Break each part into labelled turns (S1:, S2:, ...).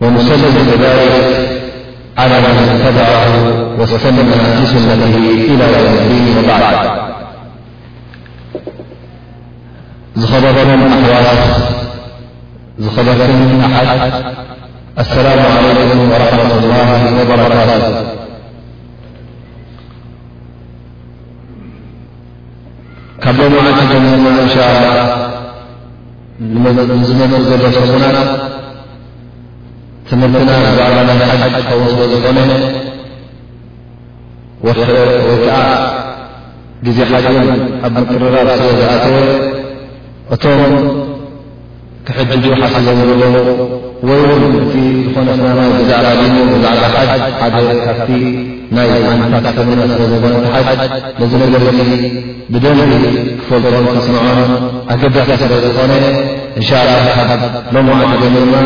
S1: ونسل ذل على من اتبع واتمم س لي إلى يوم الدين وبعد خضر حوا خضرم أح السلام عليكم ورحمة الله وبركاته كب يم ع إن شاء ንዝመፁ ዘሎ ሰሙናት ትምህርትና ብዛዕባ ናይ ሓጅ ክኸውን ስለ ዝኾነ ወርሒ ወይ ከዓ ግዜ ሓጅ እውን ኣብ ምቅርራብ ስለ ዝኣተወ እቶም ክሕጅጁ ሓሲቦም ዘለዉ ወይ እውን እቲ ዝኾነ ፍናማይ ብዛዕባ ዲኑ ብዛዕባ ሓጅ ሓደ ካብቲ ናይ ዓነታት ሰሙና ስለ ዝኾነ ሓጅ ነዚ ነገር እዚ ብደንቢ ክፈልጦን ከስምዖን ኣገዳሲ ስለ ዝኾነ እንሻላ ካብ ሎምዓንቲ ጀሚርና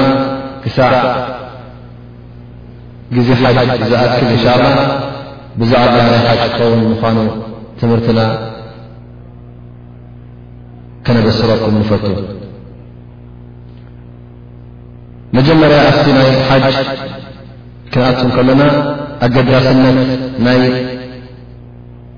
S1: ክሳዕ ግዜ ሓጅ ዝኣክል እንሻላ ብዛዕባ ናይ ሓጅ ክኸውን ምኳኑ ትምህርትና ከነበስረኩም ንፈቱ መጀመርያ ኣብቲ ናይ ሓጅ ክንኣቱ ከለና ኣገዳስነት ናይ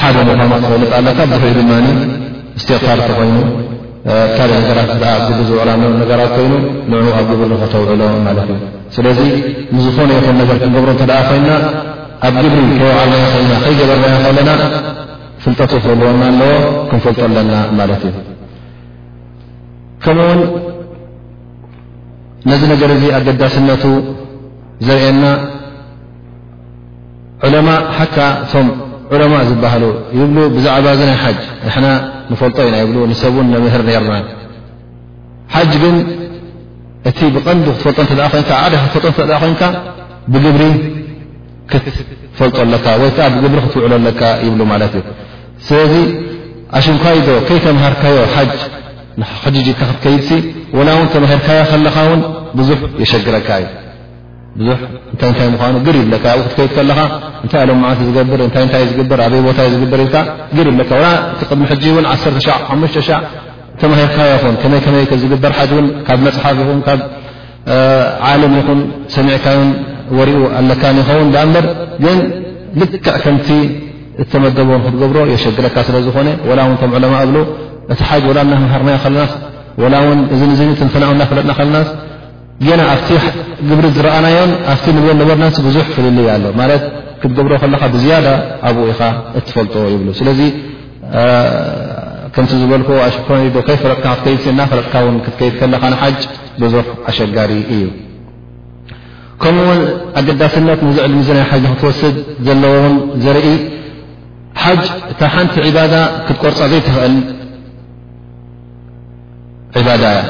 S1: ሓደ ምዃኑ ክትፈልጥ ኣለካ ብድሕሪኡ ድማ እስትቕፋር እንተኾይኑ ካልእ ነገራት ኣ ኣብ ግብሪ ዝውዕል ኣሎ ነገራት ኮይኑ ንኡ ኣብ ግብሪ ንኸተውዕሎ ማለት እዩ ስለዚ ንዝኾነ ይኹን ነገር ክንገብሮ እተ ኮይና ኣብ ግብሪ ከይውዓልናዮ ኸልና ከይገበርናዮ ከለና ፍልጠት ክህልወና ኣለዎ ክንፈልጦ ኣለና ማለት እዩ ከምኡውን ነዚ ነገር እዚ ኣገዳስነቱ ዘርእየና ዑለማእ ሓታ እቶም ዑለማእ ዝበሃሉ ይብሉ ብዛዕባ እዚ ናይ ሓጅ ንሕና ንፈልጦ ኢና ይብሉ ንሰብ ውን ነምህር ነርና ሓጅ ግን እቲ ብቐንዱ ክትፈልጦ እተ ኮንካ ዓደ ክትፈልጦ እተ ኮንካ ብግብሪ ክትፈልጦ ኣለካ ወይ ከዓ ብግብሪ ክትውዕሎ ኣለካ ይብሉ ማለት እዩ ስለዚ ኣሽንኳይዶ ከይተምሃርካዮ ሓጅ ሕጅጅካ ክትከይድሲ ወላ እውን ተማሂርካዮ ከለኻ ውን ብዙሕ የሸግረካ እዩ ብዙሕ እንታይ እንታይ ምኳኑ ግር ይብለካ ኣብኡ ክትከይድ ከለኻ እንታይ ሎም መዓልቲ ዝገብር እንታይ እንታይ ዝግበር ኣበይ ቦታ ዩ ዝግበር ኢልካ ግር ይብለካ ላ ቅድሚ ሕጂ እውን ዓተ ሻዕ ሓሙሽተ ሻዕ ተማሂርካ ይኹን ከመይ ከመይ ዝግበር ሓጅ እውን ካብ መፅሓፍ ይኹን ካብ ዓለም ይኹን ሰሚዕካዩን ወሪኡ ኣለካን ይኸውን ዳኣ እምበር ግን ልክዕ ከምቲ እተመደቦ ንክትገብሮ የሸግረካ ስለ ዝኾነ ወላ እውን ከም ዕለማ እብሉ እቲ ሓጅ ወላ እናምሃርናዮ ከለናስ ወላ እውን እዚን እዚን ትንተናኡ እናፈለጥና ከለናስ ጌና ኣብቲ ግብሪ ዝረኣናዮን ኣብቲ ንብሎ ነበርናንሲ ብዙሕ ፍልልይ ኣሎ ማለት ክትገብሮ ከለኻ ብዝያዳ ኣብኡ ኢኻ እትፈልጦ ይብሉ ስለዚ ከምቲ ዝበልክዎ ኣሽኮ ከይፈለጥካ ክትከይድ እናፈለጥካ ውን ክትከይድ ከለካ ንሓጅ ብዙሕ ኣሸጋሪ እዩ ከምኡ ውን ኣገዳስነት ንዚ ዕልሚ ዚ ናይ ሓጅ ክትወስድ ዘለዎ ውን ዘርኢ ሓጅ እታ ሓንቲ ዒባዳ ክትቆርፃ ዘይትኽእል ዕባዳ እያ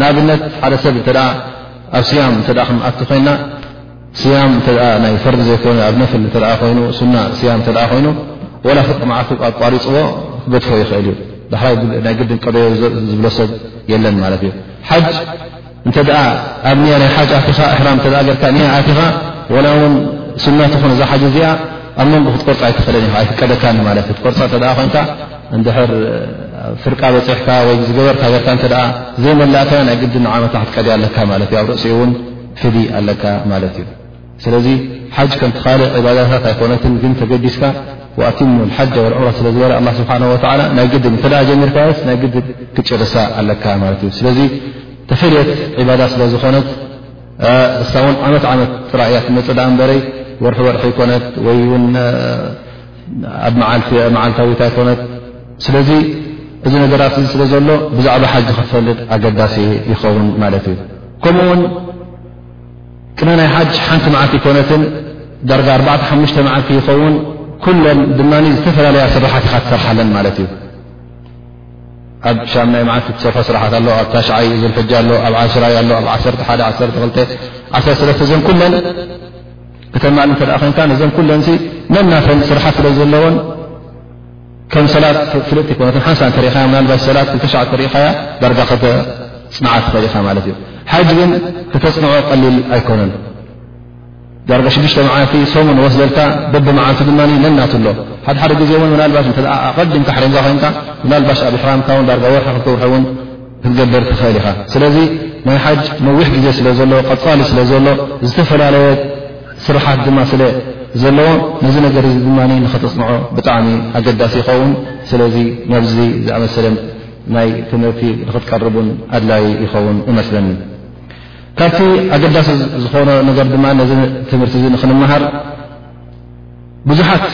S1: ንኣብነት ሓደ ሰብ እተ ኣብ ስያም እተ ክንኣቲ ኮይና ስያም እተ ናይ ፈርዲ ዘይኮይኑ ኣብ ነፍል እተ ኮይኑ ሱና ስያም እተ ኮይኑ ወላ ፍርቂ መዓልቲ ኣቋሪፅዎ ክገድፎ ይኽእል እዩ ዳሕራይ ናይ ግድን ቀደዮ ዝብሎ ሰብ የለን ማለት እዩ ሓጅ እንተ ኣብ ኒያ ናይ ሓጅ ኣኻ እሕራም እተ ገርካ ኒያ ኣኻ ወላ ውን ሱና ትኾነ እዛ ሓጅ እዚኣ ኣብ መንጎ ክትቆርፃ ኣይትኽእለን ኢ ኣይፍቀደካ ማለት ትቆርፃ እተ ኮንካ እንድሕር ፍርቃ በፅሕካ ወይ ዝገበርካ ገርካ እተ ዘይመላእካያ ናይ ግዲ ንዓመታ ክትቀድያ ኣለካ ማለት እዩ ኣብ ርእሲኡ እውን ፍድይ ኣለካ ማለት እዩ ስለዚ ሓጅ ከምቲ ካልእ ዕባዳታት ኣይኮነትን ግን ተገዲስካ ኣቲሙ ሓጃ ወልዑምራ ስለ ዝበለ ኣላ ስብሓን ወላ ናይ ግድን እተ ጀሚርካየስ ናይ ግድን ክጨርሳ ኣለካ ማለት እዩ ስለዚ ተፈልየት ዕባዳ ስለ ዝኾነት እሳ እውን ዓመት ዓመት ጥራእያ ትመፅእ ዳኣ እንበረይ ወርሒ ወርሒ ኣይኮነት ወይ ውን ኣብ መዓልታዊት ኣይኮነት ስለዚ እዚ ነገራት እዚ ስለ ዘሎ ብዛዕባ ሓጅ ክትፈልጥ ኣገዳሲ ይኸውን ማለት እዩ ከምኡውን ቅነ ናይ ሓጅ ሓንቲ መዓልቲ ኣይኮነትን ዳርጋ ኣርባዕተ ሓሙሽተ መዓልቲ ይኸውን። ኩለን ድማ ዝተፈላለያ ስራሓት ኢኻ ትሰርሓለን ማለት እዩ። ኣብ ሻምናይ መዓልቲ ትሰርሖ ስራሓት ኣሎ፣ ኣብ ታሽዓይ ዙልሕጃ ኣሎ፣ ኣብ ዓሽራይ ኣሎ፣ ኣብ ዓሰርተ ሓደ ዓሰርተ ክልተ ዓሰርተ ሰለስተ እዘን ኩለን ክተማልእ እንተ ኮይንካ እዘን ኩለን ነናተን ስራሓት ስለ ዘለዎን ከም ሰላት ፍልጥቲ ኣይኮነትን ሓንሳ እተሪኢኻ ምናልባሽ ሰላት ክልተሻዕ እተሪኢኻያ ዳርጋ ከተፅንዓ ትኽእል ኢኻ ማለት እዩ ሓጅ ግን ከተፅንዖ ቀሊል ኣይኮነን ዳርጋ ሽዱሽተ መዓልቲ ሰሙን ወስደልካ በቢ መዓልቱ ድማ ነናት ኣሎ ሓደ ሓደ ግዜ እውን ምናልባሽ እተ ኣቐዲምካ ሕሪምካ ኮይንካ ምናልባሽ ኣብ ሕራምካ ን ዳርጋ ወርሒ ክልተ ውርሒ እውን ክትገብር ትኽእል ኢኻ ስለዚ ናይ ሓጅ ነዊሕ ግዜ ስለ ዘሎ ቀፃሊ ስለ ዘሎ ዝተፈላለየ ስራሓት ድማ ስለ ዘለዎ ነዚ ነገር እዚ ድማ ንኸተፅንዖ ብጣዕሚ ኣገዳሲ ይኸውን ስለዚ ናብዚ ዝኣመሰለ ናይ ትምህርቲ ንክትቀርብ ውን ኣድላይ ይኸውን እመስለኒ ካብቲ ኣገዳሲ ዝኾነ ነገር ድማ ነዚ ትምህርቲ እዚ ንክንምሃር ብዙሓት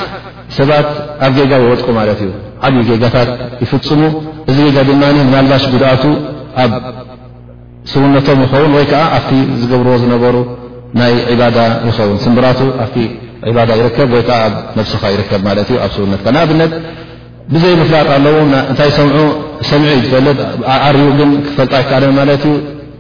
S1: ሰባት ኣብ ጌጋ ይወድቁ ማለት እዩ። ዓብዪ ጌጋታት ይፍፅሙ። እዚ ጌጋ ድማ ምናልባሽ ጉድኣቱ ኣብ ስውነቶም ይኸውን ወይ ከዓ ኣብቲ ዝገብርዎ ዝነበሩ ናይ ዒባዳ ይኸውን። ስምብራቱ ኣብቲ ዒባዳ ይርከብ ወይ ከዓ ኣብ ነብስኻ ይርከብ ማለት እዩ፣ ኣብ ስውነትካ ንኣብነት ብዘይ ምፍላጥ ኣለዉ እንታይ ሰምዑ ሰምዒ ዝፈልጥ ኣዓርዩ ግን ክፈልጣ ኣይከኣለን ማለት እዩ።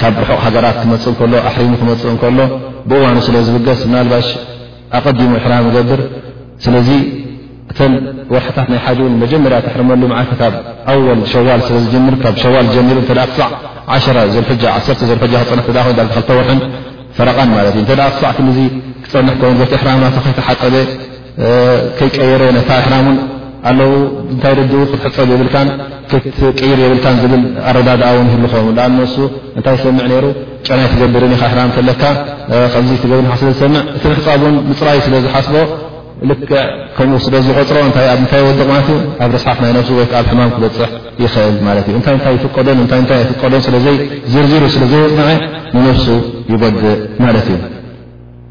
S1: ካብ ርሑቕ ሃገራት ክመፅእ ከሎ ኣሕሪሙ ክመፅእ ከሎ ብእዋኑ ስለ ዝብገስ ምናልባሽ ኣቐዲሙ ሕራም ይገብር ስለዚ እተን ወርሕታት ናይ ሓጅ እውን መጀመርያ ተሕርመሉ መዓልቲ ካብ ኣወል ሸዋል ስለ ዝጀምር ካብ ሸዋል ጀሚሩ እተ ክሳዕ ዓ ዘልጃ ዓተ ዘልጃ ክፀንሕ ተ ኮይ ክልተ ወርሕን ፈረቓን ማለት እዩ እተ ክሳዕ ክልዙ ክፀንሕ ኮይ ቲ ሕራማቱ ከይተሓፀበ ከይቀየረ ነታትና ውን ኣለዉ እንታይ ደኡ ክትሕፀብ የብልካን ክትቅይር የብልካን ዝብል ኣረዳድኣ ውን ይህሉ ኸው ኣ ንሱ እንታይ ዝሰምዕ ነይሩ ጨና ትገብርን ኢኻ ሕራም ከለካ ከዚ ትገብር ኻ ስለ ዝሰምዕ እቲ ምሕፃብ ውን ምፅራይ ስለ ዝሓስቦ ልክዕ ከምኡ ስለ ዝቆፅሮ እታይ ኣብ ምንታይ ወድቕ ማለት እዩ ኣብ ርስሓት ናይ ነብሱ ወይከዓ ኣብ ሕማም ክበፅሕ ይኽእል ማለት እዩ እንታይ እንታይ ይፍቀዶን እታይ እታይ ኣይፍቀዶን ስለዘይ ዝርዝሩ ስለ ዘየፅንዐ ንነብሱ ይጎድእ ማለት እዩ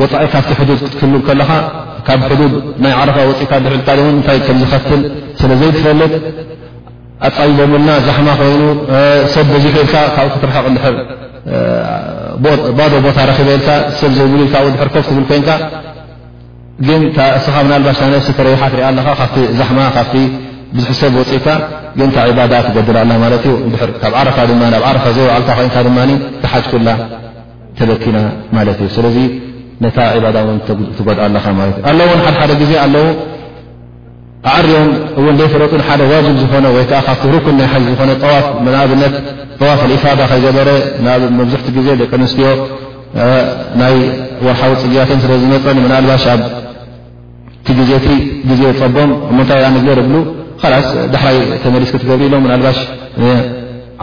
S1: ወፃኢ ካብቲ ሕዱድ ክትክልል ከለኻ ካብ ሕዱድ ናይ ዓረፋ ወፂእካ ድሕሪ ልካ ውን እንታይ ከምዝኸትል ስለ ዘይትፈልጥ ኣፃቢቦምልና ዛሕማ ኮይኑ ሰብ በዚሑ ኢልካ ካብኡ ክትርሕቕ እንድሕር ባዶ ቦታ ረኺበ ኢልካ ሰብ ዘይብሉ ኢልካ ብ ድሕር ኮፍ ትብል ኮይንካ ግን እስኻ ምናልባሽ ናይ ነብሲ ተረቢሓ ትሪኣ ኣለኻ ካብቲ ዛሕማ ካብቲ ብዙሒ ሰብ ወፂእካ ግን ታ ዕባዳ ትገድል ኣላ ማለት እዩ ድሕር ካብ ዓረፋ ድማ ናብ ዓረፋ ዘይውዓልካ ኮይንካ ድማ ትሓጅኩላ ተበኪና ማለት እዩ ስለዚ ነታ ዕባዳ እውን ትጎድኣ ኣለኻ ማለት እዩ ኣለውን ሓደሓደ ግዜ ኣለዉ ኣዕርዮም እውን ዘይፈለጡን ሓደ ዋጅብ ዝኾነ ወይ ከዓ ካብቲ ርኩን ናይ ሓጅ ዝኾነ ጠዋፍ ንኣብነት ጠዋፍ ልኢፋዳ ከይገበረ ናብ መብዝሕቲ ግዜ ደቂ ኣንስትዮ ናይ ወርሓዊ ፅግያተን ስለዝመፀን ምናልባሽ ኣብ እቲ ግዜ እቲ ግዜ ፀቦም እሞንታይ ኣ ንግበር እብሉ ላስ ዳሕራይ ተመሊስ ክትገብሪ ኢሎም ኣልባሽ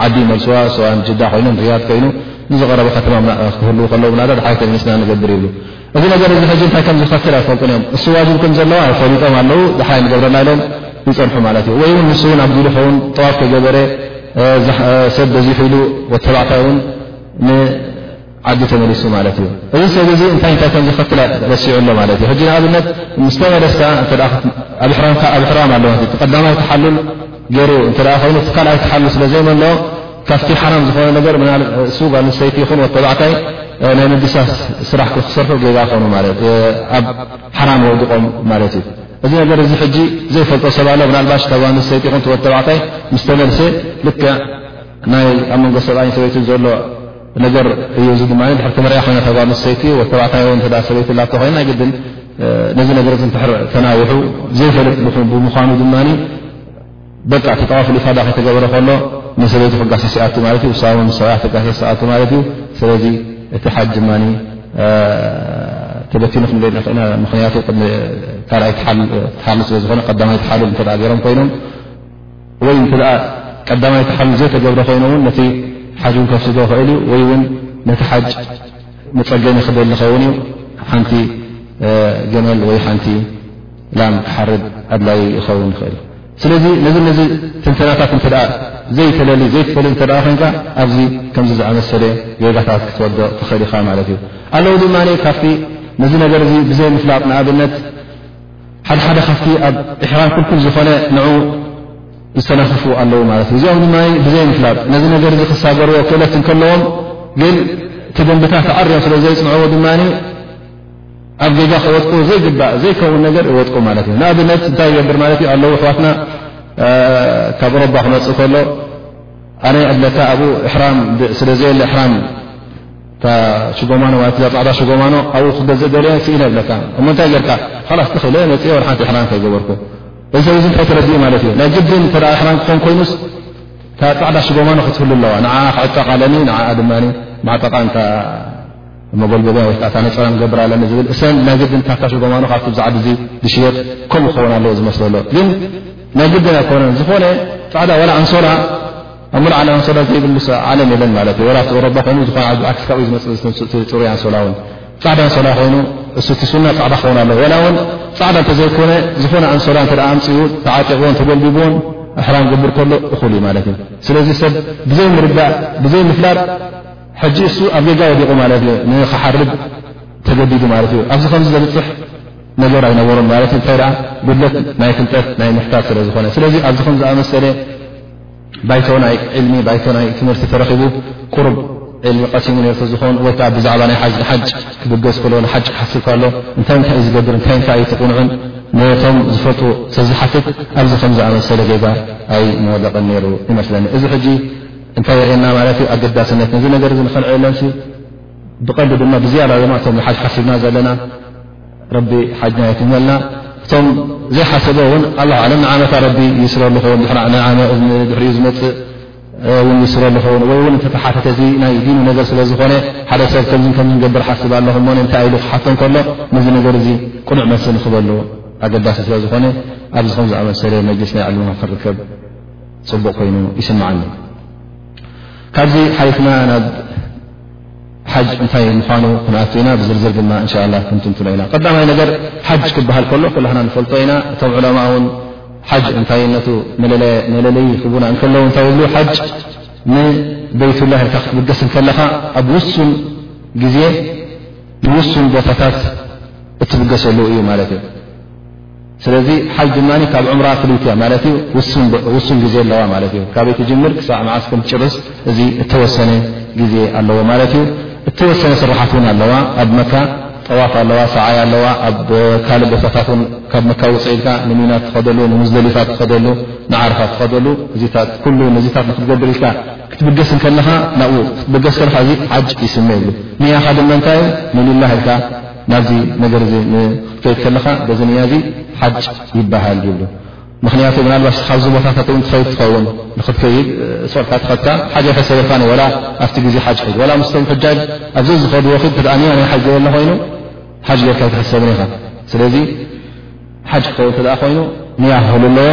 S1: ዓዲ ይመልስዋ ሰዋ ጅዳ ኮይኖም ርያት ኮይኑ ንዝቐረበ ከተማ ክህልው ከለዉ ና ዳይ ተመሊስና ንገብር ይብሉ እዚ ነገር እዚ ሕዚ እንታይ ከም ዝኸትል ኣይፈልጡን እዮም እሱዋጅብ ከም ዘለዋ ፈሊጦም ኣለዉ ዳሕራይ ንገብረና ኢሎም ይፀንሑ ማለት እዩ ወይ እውን ንስእውን ኣብ ጊሉ ኸውን ጠዋፍ ከይገበረ ሰብ በዚሑ ኢሉ ወተባዕታይ እውን ዓዱ ተመሊሱ ማለት እዩ እዚ ሰብ እዚ እንታይ እንታይ ከም ዘኸትል ረሲዑ ኣሎ ማለት እዩ ሕጂ ንኣብነት ምስተመለስካ ኣብ ሕራምካ ኣብ ሕራም ኣለዋ ቀዳማይ ተሓሉል ገይሩ እተ ኮይኑ ካልኣይ ተሓሉ ስለ ዘይመሎ ካብቲ ሓራም ዝኾነ ነገር እሱ ጓል ንሰይቲ ይኹን ወተባዕታይ ናይ ምድሳስ ስራሕ ክሰርሑ ጌጋ ክኾኑ ኣብ ሓራም ወድቖም ማለት እዩ እዚ ነገር እዚ ሕጂ ዘይፈልጦ ሰብ ኣሎ ምናልባሽ ካብ ጓል ንሰይቲ ይኹን ተወተባዕታይ ምስተመልሰ ልክዕ ናይ ኣብ መንጎ ሰብኣይን ሰበይትን ዘሎ ነገር እዩ። እዚ ድማ ድሕር ተመርያ ኮይና እታ ጓል ኣንስተይቲ ወይ ተባዕታይ እውን እንተ ሰበይቲ ኣላቶ ኮይና ናይ ግድን ነዚ ነገር እዚ እንተሕር ተናዊሑ ዘይፈልጥ ብምዃኑ ድማ በቃ እቲ ጠዋፍ ልኢፋዳ ከይተገበረ ከሎ ንሰበይቱ ክጋሰስ ይኣቱ ማለት እዩ። ንሳ እውን ንሰብኣያ ክትጋሰስ ትኣቱ ማለት እዩ። ስለዚ እቲ ሓጅ ድማ ተበቲኑ ክንደይ ንኽእና ምኽንያቱ ካልኣይ ትሓልል ስለ ዝኾነ ቀዳማይ ትሓልል እንተ ገይሮም ኮይኖም ወይ እንተ ቀዳማይ ተሓቢኡ ዘይተገብረ ኮይኑ ውን ነቲ ሓጅ ውን ከፍስዶ ይኽእል እዩ ወይ ውን ነቲ ሓጅ መፀገኒ ክደሊ ይኸውን እዩ ሓንቲ ገመል ወይ ሓንቲ ላም ክሓርድ ኣድላይ ይኸውን ይኽእል እዩ ስለዚ ነዚ ነዚ ትንተናታት እንተ ዘይተለሊ ዘይትፈል እተ ኮይንካ ኣብዚ ከምዚ ዝኣመሰለ ገጋታት ክትወደ ትኽእል ኢኻ ማለት እዩ ኣለዉ ድማ ካብቲ ነዚ ነገር እዚ ብዘይምፍላጥ ንኣብነት ሓደ ሓደ ካብቲ ኣብ እሕራም ክልኩል ዝኾነ ንዑ ዝተነኽፉ ኣለዉ ማለት እዩ እዚኦም ድማ ብዘይ ምፍላጥ ነዚ ነገር እዚ ክሳገርዎ ክእለት እንከለዎም ግን እቲ ደንብታት ተኣርዮም ስለ ዘይፅንዕዎ ድማ ኣብ ጌጋ ክወጥቁ ዘይግባእ ዘይከውን ነገር ይወጥቁ ማለት እዩ ንኣብነት እንታይ ይገብር ማለት እዩ ኣለዉ ኣሕዋትና ካብ ኦሮባ ክመፅእ ከሎ ኣነ እብለካ ኣብኡ እሕራም ስለ ዘየለ እሕራም እታ ሽጎማኖ ማለት እዛ ፃዕዳ ሽጎማኖ ኣብኡ ክገዝእ ደልየ ስኢለ ብለካ እሞ እንታይ ጌርካ ላስ ትኽእለ መፅ ወር ሓንቲ ሕራን ከይገበርኩ እዚ ሰብ እዚ እንታይ ተረዲኡ ማለት እዩ ናይ ግድን እተ ሕራን ክኾን ኮይኑስ እታ ፃዕዳ ሽጎማኖ ክትህሉ ኣለዋ ንዓ ክዕጠቃ ኣለኒ ንዓ ድማ ማዕጠቃ እታ መጎልበብያ ወይከዓ እታ ነፀላ ንገብር ኣለኒ ዝብል እሰን ናይ ግድን ካብታ ሽጎማኖ ካብቲ ብዛዕዲ እዚ ዝሽየጥ ከምኡ ክኸውን ኣለዎ ዝመስለሎ ግን ናይ ግድን ኣይኮነን ዝኾነ ፃዕዳ ዋላ ኣንሶላ ኣብ ምሉእ ዓለም ኣንሶላ ዘይብሉ ዓለም የለን ማለት እዩ ወላቲ ኦሮባ ኮይኑ ዝኾነ ዓዚ ኣክስ ካብኡ ዝመፅእ ዝተምስእቲ ፅሩይ ኣንሶላ እውን ፃዕዳ ኣንሶላ ኮይኑ እሱቲ ሱና ፃዕዳ ክኸውን ኣለዎ ወላ እውን ፃዕዳ እንተዘይኮነ ዝኾነ ኣንሶላ እተ ኣምፅኡ ተዓጢቕዎን ተጎልቢብዎን ኣሕራም ግብር ከሎ እኹል እዩ ማለት እዩ ስለዚ ሰብ ብዘይ ምርዳእ ብዘይ ምፍላጥ ሕጂ እሱ ኣብ ጌጋ ወዲቑ ማለት እዩ ንክሓርብ ተገዲዱ ማለት እዩ ኣብዚ ከምዚ ዘብፅሕ ነገር ኣይነበሮን ማለት እዩ እንታይ ጉድለት ናይ ፍልጠት ናይ ምሕታት ስለዝኾነ ስለዚ ኣብዚ ከም ዝኣመሰለ ባይቶ ናይ ዕልሚ ባይቶ ናይ ትምህርቲ ተረኺቡ ቁሩብ ዕልሚ ቀሲሙ ነይሩ ተዝኾን ወይ ከዓ ብዛዕባ ናይ ሓጅ ንሓጅ ክብገስ ከሎ ንሓጅ ክሓስብ ከሎ እንታይ እንታይ እዩ ዝገብር እንታይ እንታይ እዩ ትቕንዑን ነቶም ዝፈልጡ ተዝሓትት ኣብዚ ከም ዝኣመሰለ ጌጋ ኣይ ምወደቐን ነይሩ ይመስለኒ እዚ ሕጂ እንታይ የርእየና ማለት እዩ ኣገዳስነት ነዚ ነገር እዚ ንኸልዕለለን ብቀንዲ ድማ ብዝያዳ ድማ እቶም ንሓጅ ሓሲብና ዘለና ረቢ ሓጅና የትመልና እቶም ዘይሓሰበ ውን ኣላ ዓለም ንዓመታ ረቢ ይስረ ኣለኸውን ድሕሪኡ ዝመፅእ ውን ይስረ ኣለኸውን ወይ ውን እተተሓተተ ዚ ናይ ዲኑ ነገር ስለ ዝኾነ ሓደ ሰብ ከምዚ ከም ገብር ሓስብ ኣለኹ ሞ ንታይ ኢሉ ክሓቶ ከሎ ነዚ ነገር እዚ ቅኑዕ መልሲ ንክበሉ ኣገዳሲ ስለ ዝኾነ ኣብዚ ከም ዝኣመሰለ መሊስ ናይ ዕልምና ክርከብ ፅቡቕ ኮይኑ ይስምዓኒ ካብዚ ሓሊፍና ናብ ሓጅ እንታይ ምዃኑ ክንኣቱ ኢና ብዝርዝር ድማ እንሻ ኣላ ክንትንትኖ ኢና ቀዳማይ ነገር ሓጅ ክበሃል ከሎ ኩላሕና ንፈልጦ ኢና እቶም ዕለማ እውን ሓጅ እንታይነቱ መለለይ ክቡና እንከለዉ እንታይ ይብሉ ሓጅ ንበይትላህ ኢልካ ክትብገስ እንከለኻ ኣብ ውሱን ግዜ ንውሱን ቦታታት እትብገሰሉ እዩ ማለት እዩ ስለዚ ሓጅ ድማ ካብ ዑምራ ፍልይቲ እያ ማለት እዩ ውሱን ግዜ ኣለዋ ማለት እዩ ካበይ ትጅምር ክሳዕ መዓስ ከም ትጭርስ እዚ እተወሰነ ግዜ ኣለዎ ማለት እዩ እተወሰነ ስራሓት እውን ኣለዋ ኣብ መካ ጠዋፍ ኣለዋ ሰዓይ ኣለዋ ኣብ ካልእ ቦታታት ን ካብ መካ ውፅ ኢልካ ንሚና ትኸደሉ ንሙዝደሊፋ ትኸደሉ ንዓርፋ ትኸደሉ እዚታት ኩሉ ነዚታት ንክትገብር ኢልካ ክትብገስ ከለኻ ናብኡ ክትበገስ ከለካ እዚ ሓጅ ይስመ ይብሉ ንያኻ ድማ እንታይ ንልላ ኢልካ ናብዚ ነገር እዚ ንክትከይድ ከለኻ በዚ ንያ እዚ ሓጅ ይበሃል ይብሉ። ምኽንያቱ ምናልባሽ ንስኻ ኣብዚ ቦታታት እውን ትኸይድ ትኸውን ንክትከይድ ሶርካ ትኸድካ ሓጅ ኣይሕሰበልካን እዩ ዋላ ኣብቲ ግዜ ሓጅ ኪድ ዋላ ምስቶም ሕጃጅ ኣብ ዘዝኸድዎ ኪድ እንተድኣ ንያ ናይ ሓጅ ዘየለ ኮይኑ ሓጅ ጌርካ ኣይትሕሰብን ኢኻ። ስለዚ ሓጅ ክኸውን እንተድኣ ኮይኑ ንያ ክህሉ ኣለዎ።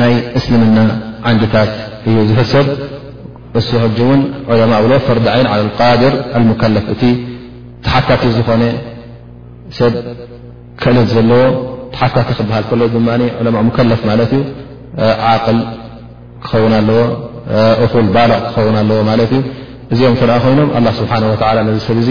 S1: ናይ እስልምና ዓንድታት እዩ ዝሕሰብ እሱ ሕጂ እውን ዑለማእ ብሎ ፈርዲ ዓይን ዓላ ልቃድር ኣልሙከለፍ እቲ ተሓታቲ ዝኾነ ሰብ ክእለት ዘለዎ ተሓታቲ ክበሃል ከሎ ድማ ዑለማ ሙከለፍ ማለት እዩ ዓቅል ክኸውን ኣለዎ እኹል ባልቕ ክኸውን ኣለዎ ማለት እዩ እዚኦም ተደኣ ኮይኖም ኣላ ስብሓን ወተላ ነዚ ሰብ እዙ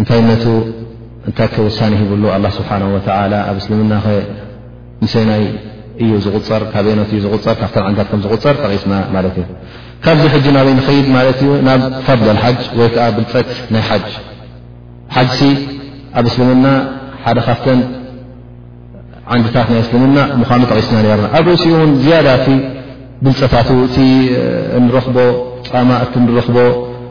S1: እንታይነቱ እንታይከ ውሳኔ ሂብሉ ኣላ ስብሓን ወተላ ኣብ እስልምናኸ ምሰናይ እዩ ዝቁፀር ካበይኖት እዩ ዝቁፀር ካብተ ዓንታት ከም ዝቁፀር ጠቂስና ማለት እዩ ካብዚ ሕጂ ናበይ ንኸይድ ማለት እዩ ናብ ፈርድ ልሓጅ ወይ ከዓ ብልፀት ናይ ሓጅ ሓጅሲ ኣብ እስልምና ሓደ ካብተን ዓንድታት ናይ እስልምና ምዃኑ ጠቂስና ነርና ኣብ ርእሲኡ እውን ዝያዳ እቲ ብልፀታቱ እቲ እንረኽቦ ፃማ እቲ ንረኽቦ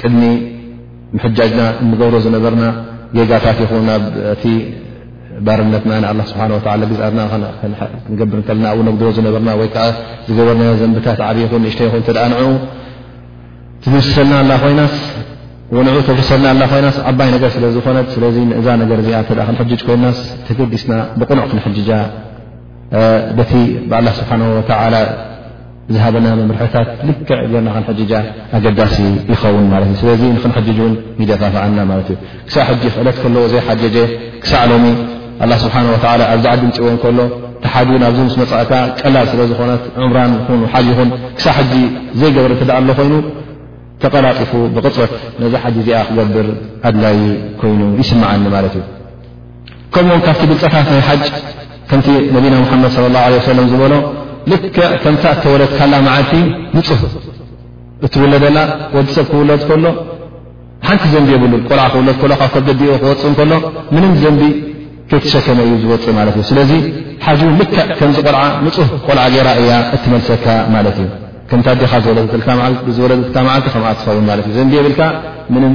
S1: ቅድሚ ምሕጃጅና እንገብሮ ዝነበርና ጌጋታት ይኹን ኣብቲ ባርነትና ንኣላ ስብሓ ወላ ግዝኣትና ክንገብር ከልና ኣብኡ ነጉድሮ ዝነበርና ወይ ከዓ ዝገበርናዮ ዘንብታት ዓብ ይኹን ንእሽተ ይኹን እተ ንዑ ትድምስሰልና ኣላ ኮይናስ ንዑ ተፍርሰልና ኣላ ኮይናስ ዓባይ ነገር ስለ ዝኾነት ስለዚ ንእዛ ነገር እዚኣ ተ ክንሕጅጅ ኮይናስ ተገዲስና ብቕኑዕ ክንሕጅጃ በቲ ብኣላ ስብሓን ወተላ ዝሃበና መምርሕታት ልክዕ ገርና ክንሕጅጃ ኣገዳሲ ይኸውን ማለት እዩ ስለዚ ንክንሕጅጅ እውን ይደፋፍኣና ማለት እዩ ክሳዕ ሕጂ ክእለት ከለዎ ዘይሓጀጀ ክሳዕ ሎሚ ኣላ ስብሓን ወተላ ኣብዚ ዓዲ ምፅዎ ከሎ ተሓዩ ናብዚ ምስ መፃእካ ቀላል ስለ ዝኾነት ዕምራን ኹን ሓጅ ይኹን ክሳዕ ሕጂ ዘይገብረ እትደ ኣሎ ኮይኑ ተቐላጢፉ ብቕፅበት ነዛ ሓጅ እዚኣ ክገብር ኣድላይ ኮይኑ ይስምዓኒ ማለት እዩ ከምኡውን ካብቲ ብልፀታት ናይ ሓጅ ከምቲ ነቢና ሙሓመድ ለ ላ ለ ሰለም ዝበሎ ልክዕ ከምታ እተወለድካላ መዓልቲ ንፁህ እትውለደላ ወዲ ሰብ ክውለድ ከሎ ሓንቲ ዘንቢ የብሉ ቆልዓ ክውለድ ከሎ ካብ ከገዲ ክወፅ ከሎ ምንም ዘንቢ ከይተሸከመ እዩ ዝወፅ ማለት እዩ ስለዚ ሓጅ ን ልክዕ ከምዚ ቆልዓ ንፁህ ቆልዓ ገይራ እያ እትመልሰካ ማለት እዩ ከምታ ዲኻ ዝወለደትልካ ዝወለደትካ መዓልቲ ከምኣ ትኸውን ማለት እዩ ዘንቢ የብልካ ምንም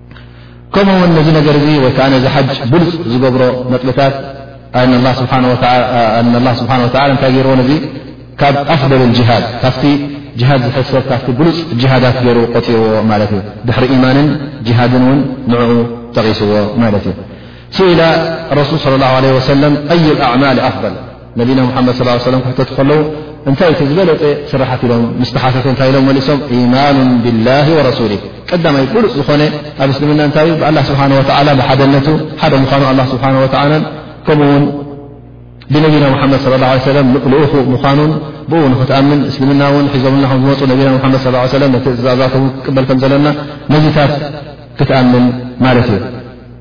S1: ከምኡ ውን ነዚ ነገር እዚ ወይ ከዓ ነዚ ሓጅ ብሉፅ ዝገብሮ ነጥብታት ኣላ ስብሓን ወላ እንታይ ገይርዎ ነዚ ካብ ኣፍደል ልጅሃድ ካብቲ ጅሃድ ዝሕሰብ ካብቲ ብሉፅ ጅሃዳት ገይሩ ቆፂርዎ ማለት እዩ ድሕሪ ኢማንን ጅሃድን እውን ንዕኡ ጠቒስዎ ማለት እዩ ስኢለ ረሱል صለ ላه ለ ወሰለም ኣይ ኣዕማል ኣፍضል ነቢና ሙሓመድ ስ ሰለም ክሕተቱ ከለዉ እንታይ እቲ ዝበለፀ ስራሓት ኢሎም ምስ ተሓተቱ እንታይ ኢሎም መሊሶም ኢማኑ ብላሂ ወረሱሊ ቀዳማይ ብሉፅ ዝኾነ ኣብ እስልምና እንታይ እዩ ብኣላ ስብሓን ወተዓላ ብሓደነቱ ሓደ ምዃኑ ኣላ ስብሓን ወተዓላን ከምኡ ውን ብነቢና ሙሓመድ ስለ ላ ሰለም ልኡኹ ምዃኑን ብኡ ንክትኣምን እስልምና እውን ሒዞምልና ከም ዝመፁ ነቢና ሙሓመድ ስ ሰለም ነቲ ትእዛዛት ክቅበል ከም ዘለና ነዚታት ክትኣምን ማለት እዩ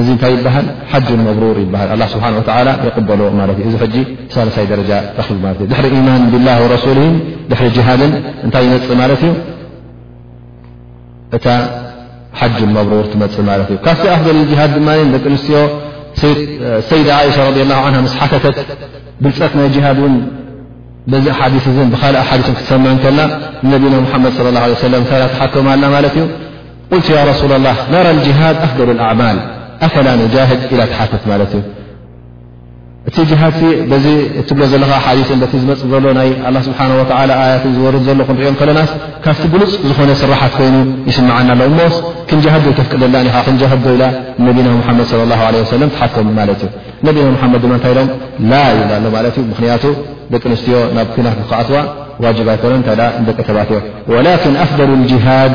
S1: እዚ እንታይ ይበሃል ሓጁ መብሩር ይበሃል ኣላ ስብሓን ወተላ ይቕበሎ ማለት እዩ እዚ ሕጂ ሳለሳይ ደረጃ ረኪቡ ማለት እዩ ድሕሪ ኢማን ብላ ወረሱሊ ድሕሪ ጅሃድን እንታይ ይመፅእ ማለት እዩ እታ ሓጁ መብሩር ትመፅእ ማለት እዩ ካብቲ ኣፍደል ጅሃድ ድማ ደቂ ኣንስትዮ ሰይድ ዓይሻ ረ ላ ን ምስ ሓተተት ብልፀት ናይ ጅሃድ እውን በዚ ሓዲስ እን ብካልእ ሓዲስን ክትሰምዕ ከላ ንነቢና ሙሓመድ ለ ላ ሰለም እታ ትሓቶም ኣላ ማለት እዩ ቁልቱ ያ ረሱላ ላህ ነራ ልጅሃድ ኣፍደሉ ኣዕማል ኣፈላ ንጃህድ ኢላ ትሓትት ማለት እዩ እቲ ጅሃድ በዚ እትብሎ ዘለካ ሓዲን በቲ ዝመፅእ ዘሎ ናይ ኣላ ስብሓን ወላ ኣያት ዝወርድ ዘሎ ክንሪኦ ከለናስ ካብቲ ብሉፅ ዝኾነ ስራሓት ኮይኑ ይስምዓና ኣሎ እሞስ ክንጃሃዶ ይተፍቅደላ ኒኻ ክንጃሃዶ ኢላ ነቢና ሙሓመድ ለ ላ ለ ወሰለም ትሓቶም ማለት እዩ ነቢና ሙሓመድ ድማ እንታይ ኢሎም ላ ይብላ ኣሎ ማለት እዩ ምክንያቱ ደቂ ኣንስትዮ ናብ ኩናት ንክኣትዋ ዋጅብ ኣይኮነን እንታይ ደቂ ተባትዮ ወላኪን ኣፍደሉ ልጅሃድ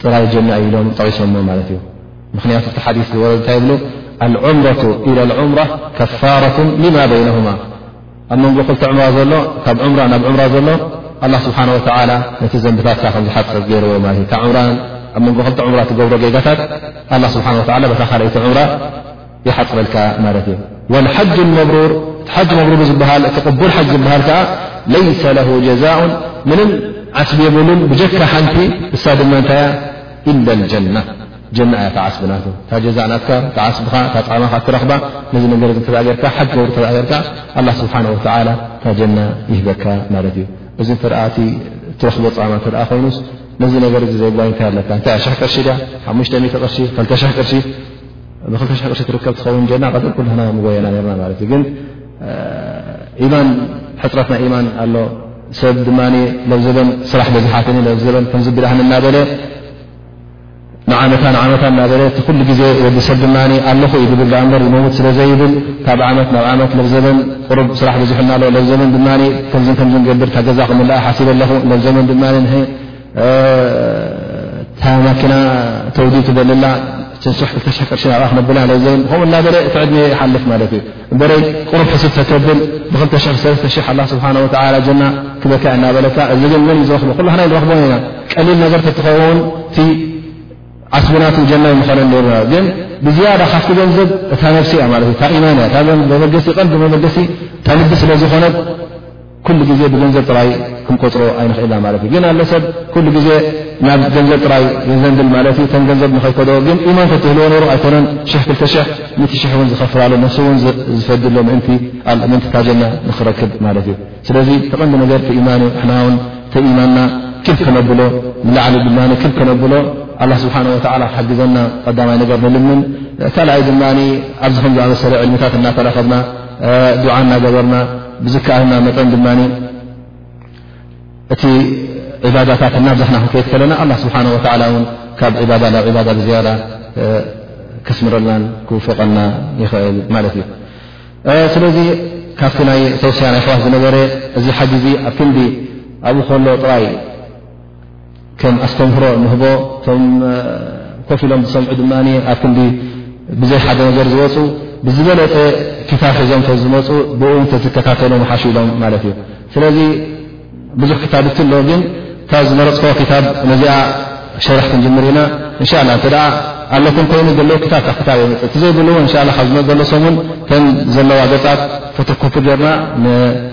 S1: ጥራይ ጀና እዩ ኢሎም ጠቒሶሞ ማለት እዩ ምክንያቱ እቲ ሓዲ ዝወረ እንታይ ይብሉ ኣልዑምረቱ ኢላ ልዑምራ ከፋረቱ ልማ በይነሁማ ኣብ መንጎ ክልተ ዕምራ ዘሎ ካብ ዕምራ ናብ ዕምራ ዘሎ ኣላ ስብሓን ወተላ ነቲ ዘንብታትካ ከም ዝሓፀብ ገይርዎ ማለት እዩ ካብ ዕምራ ኣብ መንጎ ክልተ ዕምራ ትገብሮ ጌጋታት ኣላ ስብሓን ወላ በታ ካልይቲ ዕምራ ይሓፅረልካ ማለት እዩ ወልሓጅ መብሩር እቲ ሓጅ መብሩር ዝበሃል እቲ ቅቡል ሓጅ ዝበሃል ከዓ ለይሰ ለሁ ጀዛኡን ምንም ዓስቢ የብሉን ብጀካ ሓንቲ እሳ ድማ እንታይ እያ ኢለ ልጀና ጀና እያ ተዓስቢ ናት እታ ጀዛእ ናትካ ተዓስብኻ እታ ፃማኻ እትረኽባ ነዚ ነገር እ ተገርካ ሓጅ መብሩር ተገርካ ኣላ ስብሓን ወተላ እታ ጀና ይህበካ ማለት እዩ እዚ ተርኣቲ እትረኽቦ ፃማ እተኣ ኮይኑስ ነዚ ነገር እዚ ዘይጓይ እንታይ ኣለካ እንታይ ሸሕ ቅርሺ ድያ ሓሙሽተ ቅርሺ ክልተ ሸሕ ቅርሺ ብክልተ ሽሕ ቅርሺ ትርከብ ትኸውን ጀና ቀደም ኩልና ምጎየና ነርና ማለት እዩ ግን ኢማን ሕፅረት ናይ ኢማን ኣሎ ሰብ ድማ ብ ዘበን ስራሕ በዝሓትኒ ብ ዘበን ከምዝብዳህኒ እናበለ ንዓመታ ንዓመታ እናበለ እቲ ኩሉ ግዜ ወዲ ሰብ ድማ ኣለኹ ዩ ዝብል በር ይመውት ስለ ዘይብል ካብ ዓመት ናብ ዓመት ብ ዘበን ቅሩብ ስራሕ በዝሑና ኣሎ ዘበን ድማ ከምዝን ከምዝንገብር ታገዛ ክምልኣ ሓሲበ ኣለኹ ዘበን ድማ እታ ማኪና ተውዲ ትበልላ ሸሕ ክልተሽሕ ቅርሺ ናብኣ ክነብላ ነዘ ከምኡ እናበለ እቲ ዕድሜ ይሓልፍ ማለት እዩ እበረይ ቅሩብ ሕስብ ተተብል ብክልተ ሽ ሰለስተ ሽሕ ኣላ ስብሓን ወተላ ጀና ክበካ እናበለካ እዚ ግን መን እዩ ዝረኽቦ ኩሉ ሓና ንረኽቦ ኢና ቀሊል ነገር ተትኸውን እቲ ዓስብናት ጀና ይምኸነን ነሩ ግን ብዝያዳ ካብቲ ገንዘብ እታ ነፍሲ እያ ማለት እዩ እታ ኢማን እያ እታ መበገሲ ቀንዲ መበገሲ እታ ልቢ ስለ ዝኾነት ኩሉ ግዜ ብገንዘብ ጥራይ ክንቆፅሮ ኣይንኽእልና ማለት እዩ ግን ኣሎ ሰብ ኩሉ ግዜ ናብ ገንዘብ ጥራይ የዘንብል ማለት እዩ ተን ገንዘብ ንኸይከዶ ግን ኢማን ተትህልዎ ነሩ ኣይኮነን ሽሕ ክልተ ሽሕ ምት ሽሕ እውን ዝኸፍላሉ ነፍሲ እውን ዝፈድሎ ምእንቲ ኣልእምንቲ ታጀና ንክረክብ ማለት እዩ ስለዚ ተቐንዲ ነገር እቲ ኢማን እዩ ንሕና ውን እቲ ኢማንና ክብ ከነብሎ ንላዕሊ ድማ ክብ ከነብሎ ኣላ ስብሓን ወተላ ክሓግዘና ቀዳማይ ነገር ንልምን ካልኣይ ድማ ኣብዚ ከምዝኣመሰለ ዕልምታት እናተረኸብና ዱዓ እናገበርና ብዝከኣልና መጠን ድማ እቲ ዕባዳታት እናብዛሕና ክንከይድ ከለና ኣላ ስብሓን ወላ ውን ካብ ዕባዳ ናብ ዕባዳ ብዝያዳ ክስምረልናን ክውፍቀና ይኽእል ማለት እዩ ስለዚ ካብቲ ናይ ተውስያ ናይ ኣሕዋት ዝነበረ እዚ ሓጂ እዚ ኣብ ክንዲ ኣብኡ ከሎ ጥራይ ከም ኣስተምህሮ ንህቦ፣ እቶም ኮፍ ኢሎም ዝሰምዑ ድማ ኣብ ክንዲ ብዘይ ሓደ ነገር ዝወፁ ብዝበለፀ ክታብ ሒዞም ተዝመፁ ብኡ ተዝከታተሎ ምሓሹ ኢሎም ማለት እዩ። ስለዚ ብዙሕ ክታብቲ ኣሎ፣ ግን ካብ ዝመረፅከዎ ክታብ ነዚኣ ሸርሕ ክንጅምር ኢና እንሻ ላ እተ ኣለኩም ኮይኑ ዘለ ክታብ ካብ ክታብ የመፅ እቲ ዘይብልዎ እንሻ ካብ ዝመፅ ዘሎ ሰሙን ከም ዘለዋ ገፃት ፎቶኮፒ ገርና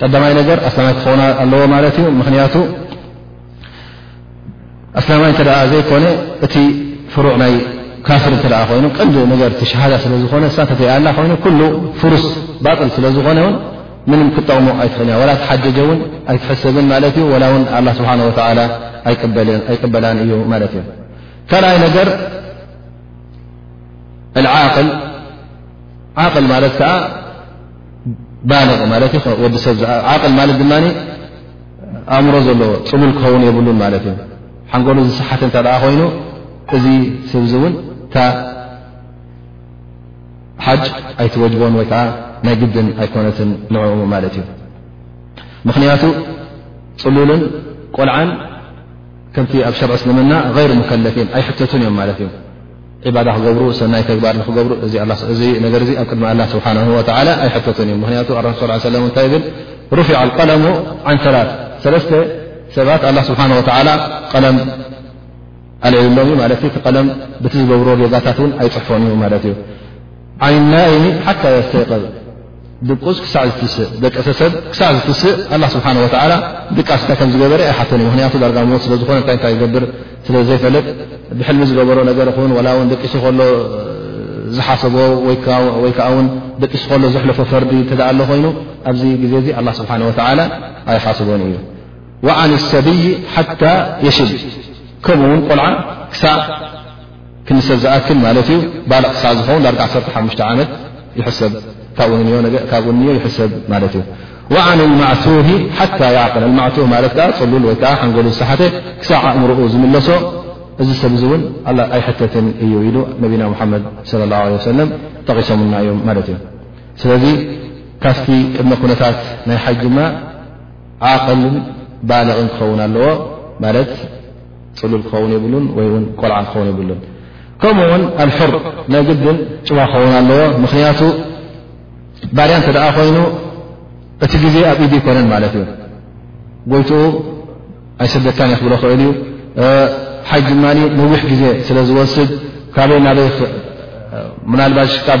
S1: ቀዳማይ ነገር ኣስላማይ ክኸውን ኣለዎ ማለት እዩ ምክንያቱ ኣስላማይ እተ ዘይኮነ እቲ ፍሩዕ ናይ ካፍር እተ ኮይኑ ቀንዲ ነገር ሻሃዳ ስለዝኾነ ሳ ተዘይኣላ ኮይኑ ኩሉ ፍሩስ ባጥል ስለዝኾነ ውን ምንም ክጠቕሙ ኣይትኽእል እ ላ ተሓጀጀ ውን ኣይትሕሰብን ማለት እዩ ላ ውን ኣ ስብሓ ወ ኣይቅበላን እዩ ማለት እዩ ካልኣይ ነገር ል ዓቅል ማለት ከዓ ባልቕ ማለት እዩ ወዲ ሰብ ዓቕል ማለት ድማ ኣእምሮ ዘለዎ ፅሉል ክኸውን የብሉን ማለት እዩ ሓንጎሉ ዝሰሓተ እንተ ደኣ ኮይኑ እዚ ሰብ እዚ እውን እታ ሓጅ ኣይትወጅቦን ወይ ከዓ ናይ ግድን ኣይኮነትን ንዕኡ ማለት እዩ ምኽንያቱ ፅሉልን ቆልዓን ከምቲ ኣብ ሸርዕ እስልምና غይር ሙከለፊን ኣይሕተቱን እዮም ማለት እዩ ዒባዳ ክገብሩ ሰናይ ተግባር ንክገብሩ እዚ ነገር እዚ ኣብ ቅድሚ ኣላ ስብሓን ወተላ ኣይሕተትን እዩ ምክንያቱ ኣረሱ ስ ሰለም እንታይ ብል ሩፊዕ ቀለሙ ዓንሰላት ሰለስተ ሰባት ኣላ ስብሓን ወተላ ቀለም ኣልዒልሎም እዩ ማለት እቲ ቀለም ብቲ ዝገብርዎ ጌጋታት እውን ኣይፅሕፎን እዩ ማለት እዩ ዓይን ናይሚ ሓታ የስተይቅብ ድቁስ ክሳዕ ዝትስእ ደቀሰሰብ ክሳዕ ዝትስእ ኣላ ስብሓን ወተዓላ ድቃስ እንታይ ከም ዝገበረ ኣይሓተን እዩ ምክንያቱ ዳርጋ ሞት ስለ ዝኾነ እንታይ እንታይ ይገብር ስለ ዘይፈለጥ ብሕልሚ ዝገበሮ ነገር ኹን ዋላ እውን ደቂሱ ከሎ ዝሓሰቦ ወይ ከዓ ውን ደቂሱ ከሎ ዘሕለፎ ፈርዲ እተኣ ኣሎ ኮይኑ ኣብዚ ግዜ እዚ ኣላ ስብሓን ወተዓላ ኣይሓስቦን እዩ ወዓን ሰብይ ሓታ የሽብ ከምኡ ውን ቆልዓ ክሳዕ ክንሰብ ዝኣክል ማለት እዩ ባልቕ ክሳዕ ዝኸውን ዳርጋ ዓሰርተ ሓሙሽተ ዓመት ይሕሰብ ካብኡ ንዮ ይሕሰብ ማለት እዩ ወዓን ልማዕቱሂ ሓታ ይዕቅል ኣልማዕቱህ ማለት ከዓ ፅሉል ወይ ከዓ ሓንጎሉ ዝሰሓተ ክሳዕ ኣእምርኡ ዝምለሶ እዚ ሰብ እዚ እውን ኣይሕተትን እዩ ኢሉ ነቢና ሙሓመድ ለ ላ ለ ሰለም ጠቒሶምና እዮም ማለት እዩ ስለዚ ካብቲ ቅድሚ ኩነታት ናይ ሓጅማ ዓቕልን ባልቕን ክኸውን ኣለዎ ማለት ፅሉል ክኸውን የብሉን ወይ ውን ቆልዓ ክኸውን የብሉን ከምኡ ውን ኣልሑር ናይ ግድን ጭዋ ክኸውን ኣለዎ ምክንያቱ ባርያ እንተ ደኣ ኮይኑ እቲ ግዜ ኣብ ኢድ ይኮነን ማለት እዩ ጎይትኡ ኣይሰደካን እ ክብሎ ክእል እዩ ሓጅ ድማ ነዊሕ ግዜ ስለ ዝወስድ ካበይ ናበይ ምናልባሽ ካብ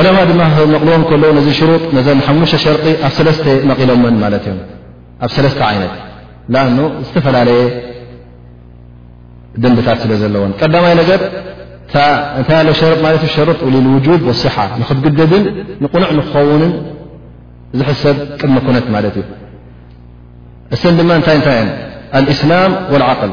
S1: ዕለማ ድማ ክመቕልዎም ከለዉ ነዚ ሽሩጥ ነዘን ሓሙሽተ ሸርጢ ኣብ ሰለስተ መቒሎመን ማለት እዮም ኣብ ሰለስተ ዓይነት ላኣኑ ዝተፈላለየ ደንብታት ስለ ዘለዎን ቀዳማይ ነገር እንታይ ኣሎ ሸርጥ ማለት ዩ ሸርጥ ልውጁብ ወስሓ ንክትግደድን ንቕኑዕ ንክኸውንን ዝሕሰብ ቅድሚ ኩነት ማለት እዩ እሰን ድማ እንታይ እንታይ እየን ኣልእስላም ወልዓቅል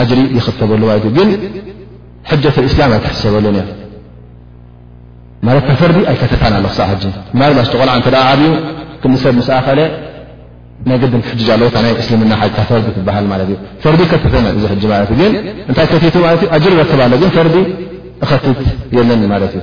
S1: ኣጅሪ ይኽተበሉ ማለት እዩ ግን ሕጀተ እስላም ኣይትሕሰበሉን እያ ማለት ተፈርዲ ኣይከተታን ኣሎ ክሳዕ ሕጂ ምናልባሽ ተቆልዓ እተ ዓብዩ ክም ሰብ ምስ ኣኸለ ናይ ግድን ክሕጅ ኣለዎ ናይ እስልምና ሓጅታ ፈርዲ ትበሃል ማለት እዩ ፈርዲ ከትተነ እዚ ሕጂ ማለት እዩ ግን እንታይ ከቲቱ ማለት እዩ ኣጅሪ ረክብ ኣሎ ግን ፈርዲ እኸትት የለን ማለት እዩ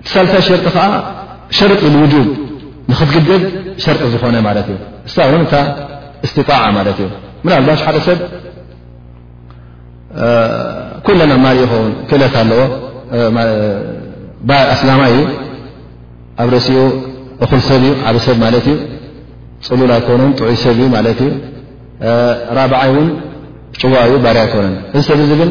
S1: እቲ ሳልሳይ ሸርጢ ከዓ ሸርጢ ልውጁብ ንክትግደድ ሸርጢ ዝኾነ ማለት እዩ እሳ እውን እታ እስትጣዓ ማለት እዩ ምናልባሽ ሓደ ሰብ ኩለን ኣማልእ ይኸውን ክእለት ኣለዎ ኣስላማ እዩ ኣብ ርእሲኡ እኹል ሰብ እዩ ዓብ ሰብ ማለት እዩ ፅሉል ኣይኮነን ጥዑይ ሰብ እዩ ማለት እዩ ራብዓይ እውን ጭዋ እዩ ባርያ ኣይኮነን እዚ ሰብ እዚ ግን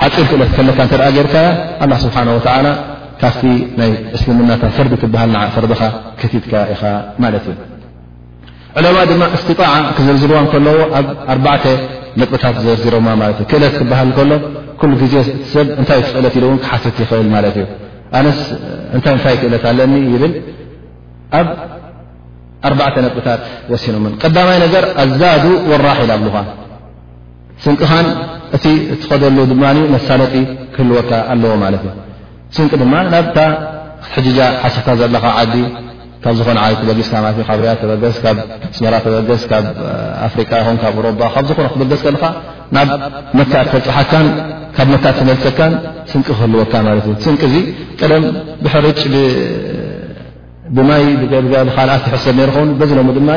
S1: ሓፂር ክእለት ከለካ እተ ገርካ ኣላ ስብሓን ወተላ ካብቲ ናይ እስልምናታ ፈርዲ ትበሃል ንዓ ፈርድኻ ከቲትካ ኢኻ ማለት እዩ ዕለማ ድማ እስትጣዓ ክዘርዝርዋ ከለዎ ኣብ ኣርባዕተ ነጥብታት ዘርዝሮማ ማለት እዩ ክእለት ክበሃል ከሎ ኩሉ ግዜ ሰብ እንታይ ዩ ክእለት ኢሉ እውን ክሓትት ይኽእል ማለት እዩ ኣነስ እንታይ እንታይ ክእለት ኣለኒ ይብል ኣብ ኣርባዕተ ነጥብታት ወሲኖምን ቀዳማይ ነገር ኣዛዱ ወራሒል ኣብልኳ ስንቅኻን እቲ እትኸደሉ ድማ መሳለጢ ክህልወካ ኣለዎ ማለት እዩ ስንቂ ድማ ናብታ ሕጂጃ ሓስብካ ዘለኻ ዓዲ ካብ ዝኾነ ዓዲ ተበጊስካ ማለት እዩ ካብ ርያድ ተበገስ ካብ ኣስመራ ተበገስ ካብ ኣፍሪቃ ይኹን ካብ ሮባ ካብ ዝኾነ ክትበገስ ከለካ ናብ መካ እተብፅሓካን ካብ መካ እተመልሰካን ስንቂ ክህልወካ ማለት እዩ ስንቂ እዚ ቀደም ብሕርጭ ብማይ ብገጋ ብካልኣት ትሕሰብ ነሩ ኸውን በዚ ሎሚ ድማ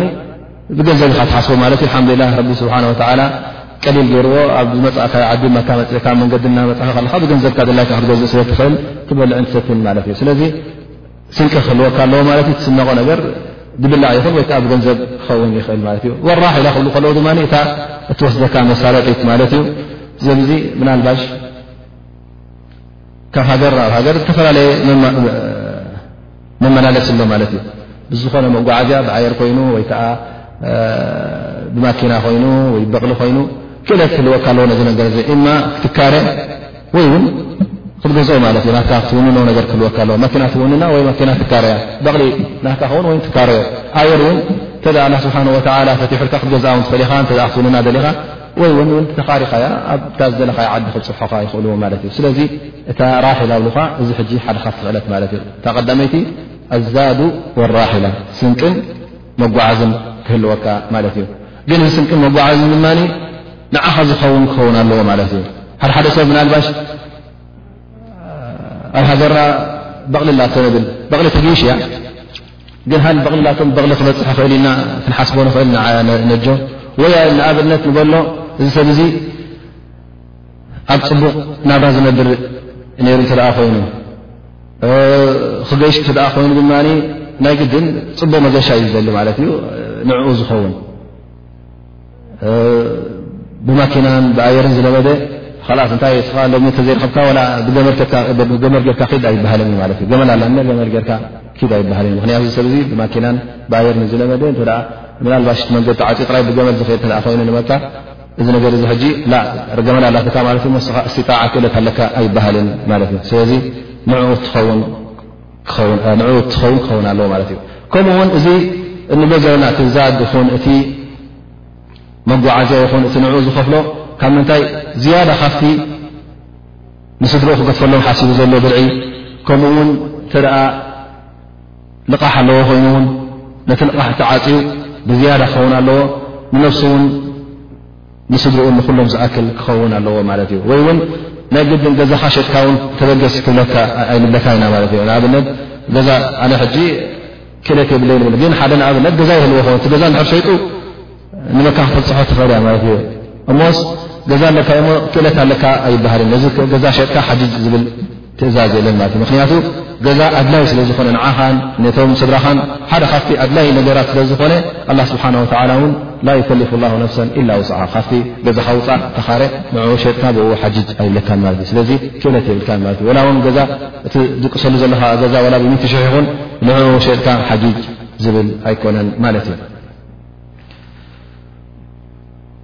S1: ብገንዘብ ኢካ ትሓስቦ ማለት እዩ ሓምዱላ ረቢ ስብሓ ወላ ቀሊል ገይርዎ ኣብ ዝመፅእካ ዓዲ መካ መፅእካ መንገዲ እና መፅእካ ከለካ ብገንዘብካ ድላይካ ክትገዝእ ስለ ትኽእል ትበልዕን ትሰትን ማለት እዩ ስለዚ ስንቂ ክህልወካ ኣለዎ ማለት እዩ ትስነቆ ነገር ድብላዕ ይኹን ወይከዓ ብገንዘብ ክኸውን ይኽእል ማለት እዩ ወራሕ ኢላ ክብሉ ከለዉ ድማ እታ እትወስደካ መሳለጢት ማለት እዩ ዘዚ ምናልባሽ ካብ ሃገር ናብ ሃገር ዝተፈላለየ መመላለሲ ኣሎ ማለት እዩ ብዝኾነ መጓዓዝያ ብኣየር ኮይኑ ወይ ከዓ ብማኪና ኮይኑ ወይ በቕሊ ኮይኑ ክእለት ክህልወካ ኣለዎ ነዚ ነገር እዚ እማ ክትካረ ወይ እውን ክትገዝኦ ማለት እዩ ናካ ክትውንኖ ነገር ክህልወካ ኣለዎ ማኪና ትውንና ወይ ማኪና ትካረያ በቕሊ ናካ ከውን ወይ ትካረዮ ኣየር እውን እተ ስብሓን ወተላ ፈትሑልካ ክትገዝኣ ውን ትኽእል ኢኻ ክትውንና ደሊኻ ወይ ውን ውን ተኻሪኻያ ኣብታ ዝደለኻ ዓዲ ክፅብሖኻ ይኽእልዎ ማለት እዩ ስለዚ እታ ራሒላ ብሉካ እዚ ሕጂ ሓደ ካፍቲ ክእለት ማለት እዩ እታ ቀዳመይቲ ኣዛዱ ወራሒላ ስንቅን መጓዓዝን ክህልወካ ማለት እዩ ግን እዚ ስንቅን መጓዓዝን ድማ ንዓኻ ዝኸውን ክኸውን ኣለዎ ማለት እዩ ሓደ ሓደ ሰብ ምናልባሽ ኣብ ሃገርና በቕሊ ላተነብል በቕሊ ተጊሽ እያ ግን ሃሊ በቕሊላቶም በቕሊ ክበፅሕ ኽእል ኢና ክንሓስቦ ንኽእል ን ነጆ ወይ ንኣብነት ንበሎ እዚ ሰብ እዙ ኣብ ፅቡቕ ናብራ ዝነብር ነይሩ እንተ ደኣ ኮይኑ ክገይሽ እተ ደኣ ኮይኑ ድማ ናይ ግድን ፅቡቕ መገሻ እዩ ዝደሊ ማለት እዩ ንዕኡ ዝኸውን ብማኪናን ብኣየርን ዝለመደ ላስ እንታይ ስኻ ሎ ተዘይረከብካ ገመል ጌርካ ኪድ ኣይበሃልን ዩ ማለት ዩ ገመል ኣላ ገመል ጌርካ ኪድ ኣይበሃልን ዩ ምክንያቱ ሰብ ዚ ብማኪናን ብኣየር ዝለመደ ምናልባሽ መንገዲ ዓፂ ጥራይ ብገመል ዝክድ ተ ኮይኑ ንመካ እዚ ነገር እዚ ሕጂ ገመል ኣላትካ ማለት ዩ ስኻ እስጣዓ ክእለት ኣለካ ኣይበሃልን ማለት እዩ ስለዚ ንኡ ትኸውን ንዕኡ ትኸውን ክኸውን ኣለዎ ማለት እዩ ከምኡ ውን እዚ እንብሎ ዘለና እቲ ዛድ ይኹን እቲ መጓዓዝያ ይኹን እቲ ንዕኡ ዝኸፍሎ ካብ ምንታይ ዝያዳ ካፍቲ ንስድርኡ ክገትፈሎም ሓሲቡ ዘሎ ብርዒ ከምኡ ውን እተ ልቓሕ ኣለዎ ኮይኑ ውን ነቲ ልቓሕ ተዓፅዩ ብዝያዳ ክኸውን ኣለዎ ንነፍሱ ውን ንስድርኡ ንኹሎም ዝኣክል ክኸውን ኣለዎ ማለት እዩ ወይ እውን ናይ ግድን ገዛኻ ሸጥካ ውን ተበገስ ክብለካ ኣይንብለካ ኢና ማለት እዩ ንኣብነት ገዛ ኣነ ሕጂ ክእለት የብለይ ንብል ግን ሓደ ንኣብነት ገዛ ይህልዎ ኸ እቲ ገዛ ንሕር ሸይጡ ንመካ ክተብፅሖ ትኽእል እያ ማለት እዩ እሞስ ገዛ ኣለካ እሞ ክእለት ኣለካ ኣይበሃልን ነዚ ገዛ ሸጥካ ሓጅ ዝብል ትእዛዝ የለን ማለት እዩ ምክንያቱ ገዛ ኣድላይ ስለ ዝኾነ ንዓኻን ነቶም ስድራኻን ሓደ ካብቲ ኣድላይ ነገራት ስለ ዝኾነ ኣላ ስብሓን ወተላ እውን ላ ይከልፉ ላ ነፍሰን ኢላ ውስዓ ካብቲ ገዛኻ ውፃ ተኻረ ንኡ ሸጥካ ብኡ ሓጅጅ ኣይብለካን ማለት እዩ ስለዚ ክእለት የብልካን ማለት እዩ ወላ እውን ገዛ እቲ ድቅሰሉ ዘለካ ገዛ ወላ ብሚት ሽሕ ይኹን ንኡ ሸጥካ ሓጅጅ ዝብል ኣይኮነን ማለት እዩ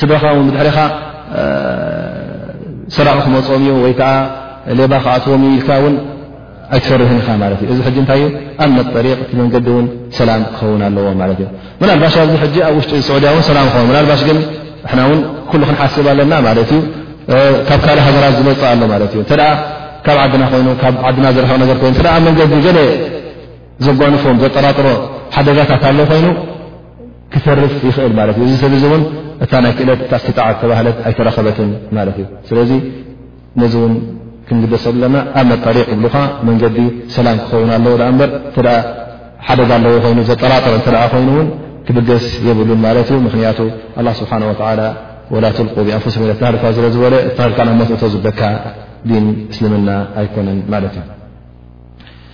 S1: ስድራኻ ውን ብድሕሪኻ ሰራቒ ክመፆም እዩ ወይ ከዓ ሌባ ክኣትዎም እዩ ኢልካ ውን ኣይትፈርህን ኢኻ ማለት እዩ እዚ ሕጂ እንታይ እዩ ኣብ መጠሪቕ እቲ መንገዲ እውን ሰላም ክኸውን ኣለዎ ማለት እዩ ምናልባሽ ኣብዚ ሕጂ ኣብ ውሽጢ ስዑድያ እውን ሰላም ክኸውን ምናልባሽ ግን ንሕና እውን ኩሉ ክንሓስብ ኣለና ማለት እዩ ካብ ካልእ ሃገራት ዝመፅእ ኣሎ ማለት እዩ እተ ካብ ዓድና ኮይኑ ካብ ዓድና ዝርሕቕ ነገር ኮይኑ ኣብ መንገዲ ገለ ዘጓንፎም ዘጠራጥሮ ሓደጋታት ኣሎ ኮይኑ ክተርፍ ይኽእል ማለት እዩ እዚ ሰብ እዚ እውን እታ ናይ ክእለት እታ ስትጣዓ ተባህለት ኣይተረኸበትን ማለት እዩ ስለዚ ነዚ እውን ክንግደሰሉ ኣለና ኣብ መጠሪቅ ይብሉካ መንገዲ ሰላም ክኸውን ኣለዎ ኣ እምበር ተ ሓደጋ ኣለዎ ኮይኑ ዘጠራጥረ እተ ኮይኑ እውን ክብገስ የብሉን ማለት እዩ ምክንያቱ ኣላ ስብሓን ወላ ወላ ትልቁ ብኣንፍስ ም ታህልካ ዝለ ዝበለ ታህልካ ናብ መትእቶ ዝበካ ዲን እስልምና ኣይኮነን ማለት እዩ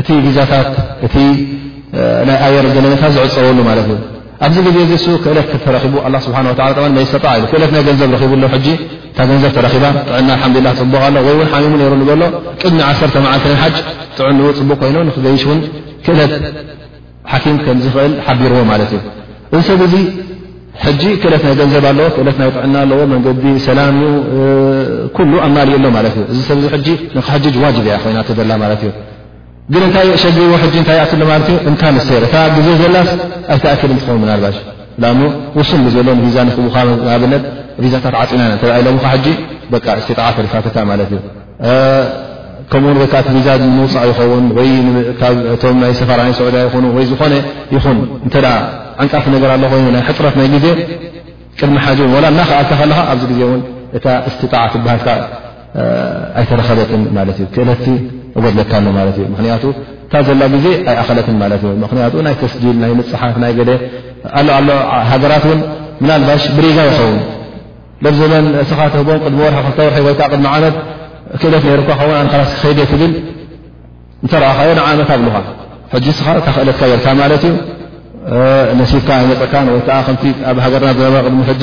S1: እቲ ቪዛታት እቲ ናይ ኣየር ዘለለታት ዝዕፀወሉ ማለት እዩ ኣብዚ ግዜ እዚ ሱ ክእለት ተረኪቡ ኣ ስብሓ መይሰጣ ኢሉ ክእለት ናይ ገንዘብ ረኪቡ ኣሎ ሕጂ እታ ገንዘብ ተረኪባ ጥዕና ሓምድላ ፅቡቕ ኣሎ ወይ እውን ሓሚሙ ነይሩ ንበሎ ቅድሚ ዓሰርተ መዓልቲ ናይ ሓጅ ጥዕንኡ ፅቡቕ ኮይኑ ንክገይሽ እውን ክእለት ሓኪም ከም ዝኽእል ሓቢርዎ ማለት እዩ። እዚ ሰብ እዚ ሕጂ ክእለት ናይ ገንዘብ ኣለዎ፣ ክእለት ናይ ጥዕና ኣለዎ፣ መንገዲ ሰላም እዩ፣ ኩሉ ኣማልኡ ኣሎ ማለት እዩ። እዚ ሰብ እዚ ሕጂ ንክሕጅጅ ዋጅብ እያ ኮይና ተደላ ማለት እዩ። ግን እንታይ ሸጊርዎ ሕጂ እንታይ ይኣክል ማለት እዩ፣ እንካ ንሰይር እታ ግዜ ዘላስ ኣይትኣክል እንትኸውን ምናልባሽ ላእኑ ውሱን ብዘሎ ንቪዛ ንክቡካ ንኣብነት ቪዛታት ዓፂና ኢና ተባሂሎምካ ሕጂ በቃ እስጢጣዓ ተሪፋትካ ማለት እዩ። ከምኡውን ወይ ከዓቲ ቪዛ ንምውፃእ ይኸውን ወይ ካብ እቶም ናይ ሰፋር ናይ ሰዑድያ ይኹኑ ወይ ዝኾነ ይኹን እንተ ዓንቃፊ ነገር ኣሎ ኮይኑ ናይ ሕፅረት ናይ ግዜ ቅድሚ ሓጂ እውን ዋላ እናክኣልካ ከለኻ ኣብዚ ግዜ እውን እታ እስትጣዓ ትበሃልካ ኣይተረኸበትን ማለት እዩ ክእለቲ እጎድለካ ኣሎ ማለት እዩ ምክንያቱ እታ ዘላ ግዜ ኣይኣኸለትን ማለት እዩ ምክንያቱ ናይ ተስጂል ናይ ምፅሓፍ ናይ ገደ ኣሎ ኣሎ ሃገራት እውን ምናልባሽ ብሪጋ ይኸውን በብዘበን እስኻ ትህቦም ቅድሚ ወርሒ ክልተ ወርሒ ወይ ከዓ ቅድሚ ዓመት ክእለት ነይሩካ ከውን ኣነ ላስ ክኸይደ ትብል እንተረኣኻዮ ንዓመት ኣብልኻ ሕጂ እስኻ እታ ክእለት ካየርካ ማለት እዩ ነሲብካ ኣይመፀካን ወይ ከዓ ከምቲ ኣብ ሃገርና ዝነበረ ቅድሚ ሕጂ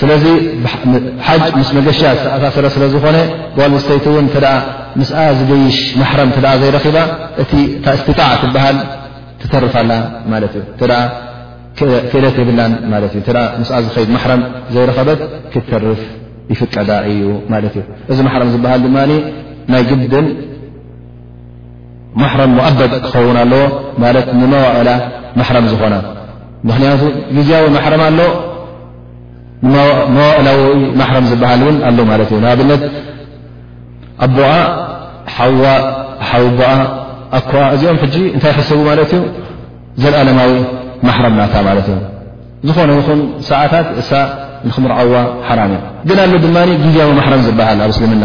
S1: ስለዚ ሓጅ ምስ መገሻ ዝተኣሳሰረ ስለ ዝኾነ ጓል ንስተይቲ እውን እተ ምስኣ ዝገይሽ ማሕረም እተ ዘይረኺባ እቲ እታ እስትጣዕ ትበሃል ትተርፋላ ማለት እዩ እተ ክእለት የብላን ማለት እዩ ተ ምስኣ ዝኸይድ ማሕረም ዘይረኸበት ክትተርፍ ይፍቀዳ እዩ ማለት እዩ እዚ ማሕረም ዝበሃል ድማ ናይ ግድን ማሕረም ሙኣበድ ክኸውን ኣለዎ ማለት ንመዋዕላ ማሕረም ዝኾና ምክንያቱ ግዜያዊ ማሕረም ኣሎ መዋእላዊ ማሕረም ዝበሃል እውን ኣሎ ማለት እዩ ንኣብነት ኣቦኣ ሓዋ ሓውቦኣ ኣኮኣ እዚኦም ሕጂ እንታይ ሕሰቡ ማለት እዩ ዘለኣለማዊ ማሕረም ናታ ማለት እዩ ዝኾነ ይኹን ሰዓታት እሳ ንክምርዓዋ ሓራም እዩ ግን ኣሎ ድማ ግዜያዊ ማሕረም ዝበሃል ኣብ እስልምና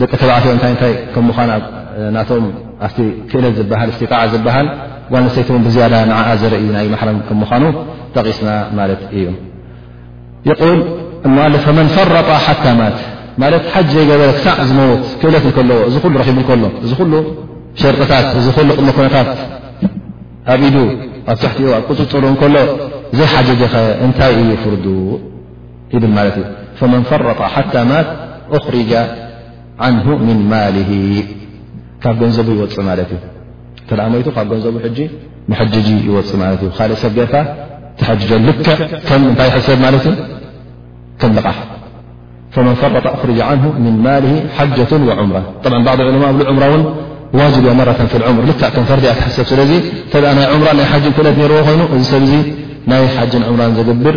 S1: ደቂ ተባዕትዮ እንታይ እንታይ ከም ምዃን ኣብ ናቶም ኣብቲ ክእለት ዝበሃል እስጢጣዓ ዝበሃል ጓል ንስተይቲ እውን ብዝያዳ ንዓኣ ዘርኢ ናይ ማሕረም ከም ምዃኑ ጠቒስና ማለት እዩ ይቁል እሞኣልፍ ከመን ፈረጣ ሓታ ማት ማለት ሓጅ ዘይገበረ ክሳዕ ዝመውት ክእለት እንከለዎ እዚ ኩሉ ረኪቡ ከሎ እዚ ኩሉ ሸርጥታት እዚ ኩሉ ቅድሚ ኩነታት ኣብ ኢዱ ኣብ ትሕቲኡ ኣብ ቅፅፅሩ እንከሎ ዘይሓጀጀኸ እንታይ እዩ ፍርዱ ይብል ማለት እዩ ፈመን ፈረጣ ሓታ ማት ኣኽርጃ ዓንሁ ምን ማል ካብ ገንዘቡ ይወፅእ ማለት እዩ እተ ሞይቱ ካብ ገንዘቡ ሕጂ መሐጅጂ ይወፅእ ማለት እዩ ካልእ ሰብ ገርካ ተሐጅጆ ልክዕ ከም እንታይ ሕሰብ ማለት እዩ ከም ልቓሕ ፈመን ፈረጣ ኣኽርጃ ዓንሁ ምን ማል ሓጀት ወዑምራ ብ ባዕዲ ዕለማ እብሉ ዑምራ እውን ዋጅብ እያ መረተን ፊ ልዑምር ልክዕ ከም ፈርዲ እያ ትሕሰብ ስለዚ እተ ናይ ዑምራን ናይ ሓጅን ክእለት ነይርዎ ኮይኑ እዚ ሰብ እዚ ናይ ሓጅን ዑምራን ዘግብር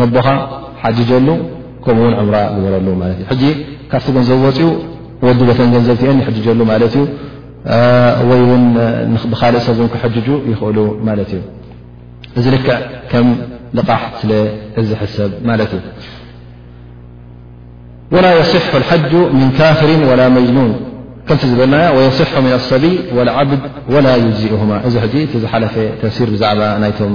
S1: ነቦኻ ሓጅጀሉ ከምኡ ውን ዕምራ ግበረሉ ማለት እዩ ሕጂ ካብቲ ገንዘብ ወፅኡ ወዱ በተን ገንዘብቲኤን ይሕጅጀሉ ማለት እዩ ወይ ውን ብካልእ ሰብ ን ክሕጅጁ ይኽእሉ ማለት እዩ እዚ ልክዕ ከም ልቓሕ ስለ እዝሕሰብ ማለት እዩ ወላ የስሑ ሓጁ ምን ካፍሪን ወላ መጅኑን ከምቲ ዝበልናያ ወየስሑ ምን ኣሰብይ ዓብድ ወላ ይዝእሁማ እዚ ሕጂ እቲ ዝሓለፈ ተፍሲር ብዛዕባ ናይቶም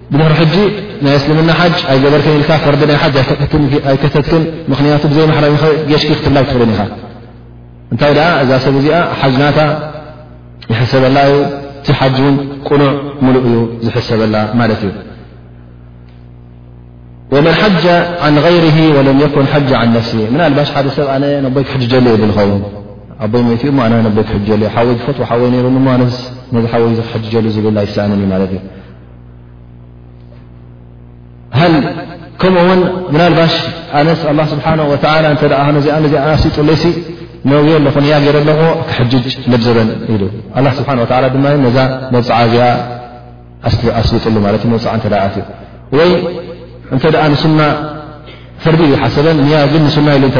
S1: ብድሕሪ ሕጂ ናይ እስልምና ሓጅ ኣይገበርክን ኢልካ ፈርዲ ናይ ሓጅ ኣይከተትክን ምክንያቱ ብዘይ ማሕረም ኸ ጌሽኪ ክትብላ ኣይትኽእልን ኢኻ እንታይ ደኣ እዛ ሰብ እዚኣ ሓጅ ናታ ይሕሰበላ እዩ እቲ ሓጅ እውን ቁኑዕ ምሉእ እዩ ዝሕሰበላ ማለት እዩ ወመን ሓጃ ዓን غይር ወለም የኩን ሓጃ ዓን ነፍሲ ምናልባሽ ሓደ ሰብ ኣነ ነቦይ ክሕጅጀሉ የ ብል ኸውን ኣቦይ ሞይት እሞ ኣነ ነቦይ ክሕጅጀሉ ዩ ሓወይ ዝፈትዎ ሓወይ ነይሩኒ ሞ ኣነስ ነዚ ሓወይ ዚ ክሕጅጀሉ ዝብል ኣይሰኣንን እዩ ማለት እዩ ከምኡ ውን ምናልባሽ ኣነስ ኣላ ስብሓን ወላ እተ ኣነዚኣነዚኣናሲጡለይሲ ነውዮ ኣለኹ ያ ገይረ ኣለኹ ክሕጅጅ ለብዘበን ኢሉ ኣላ ስብሓን ወላ ድማ ነዛ መብፅዓ እዚኣ ኣስቢጥሉ ማለት ዩ መብፅዓ እተ ኣትዩ ወይ እንተ ንሱና ፈርዲ እዩ ሓሰበን ንያ ግን ንሱና ኢሉ እተ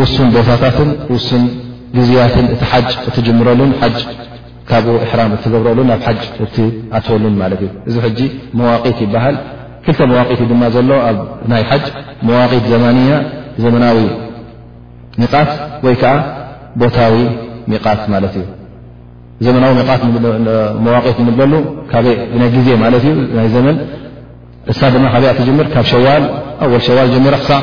S1: ውሱን ቦታታትን ውሱን ግዝያትን እቲ ሓጅ እትጅምረሉን ሓጅ ካብኡ እሕራም እትገብረሉን ናብ ሓጅ እትኣትወሉን ማለት እዩ እዚ ሕጂ መዋቂት ይበሃል ክልተ መዋቂት እዩ ድማ ዘሎ ኣብ ናይ ሓጅ መዋቂት ዘማንያ ዘመናዊ ሚቓት ወይ ከዓ ቦታዊ ሚቓት ማለት እዩ ዘመናዊ ሚቓት መዋቂት ንብለሉ ካበይ ናይ ግዜ ማለት እዩ ናይ ዘመን እሳ ድማ ካበይ ትጅምር ካብ ሸዋል ኣወል ሸዋል ጀሚራ ክሳዕ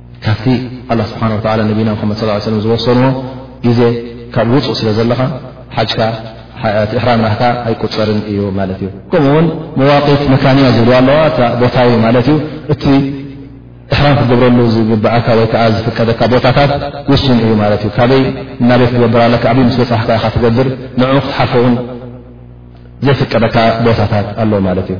S1: ካብቲ ኣላ ስብሓን ወተላ ነቢና ሙሓመድ ስ ሰለም ዝወሰንዎ ግዜ ካብ ውፁእ ስለ ዘለኻ ሓጅካ እቲ እሕራም ናህካ ኣይቁፀርን እዩ ማለት እዩ ከምኡ ውን መዋቂት መካንያ ዝብልዋ ኣለዋ እታ ቦታዊ ማለት እዩ እቲ እሕራም ክትገብረሉ ዝግብኣካ ወይከዓ ዝፍቀደካ ቦታታት ውሱን እዩ ማለት እዩ ካበይ እናበይ ክትገብር ኣለካ ዕብ ምስ በፃሕካ ኢካ ትገብር ንዕኡ ክትሓልፎ ውን ዘይፍቀደካ ቦታታት ኣሎ ማለት እዩ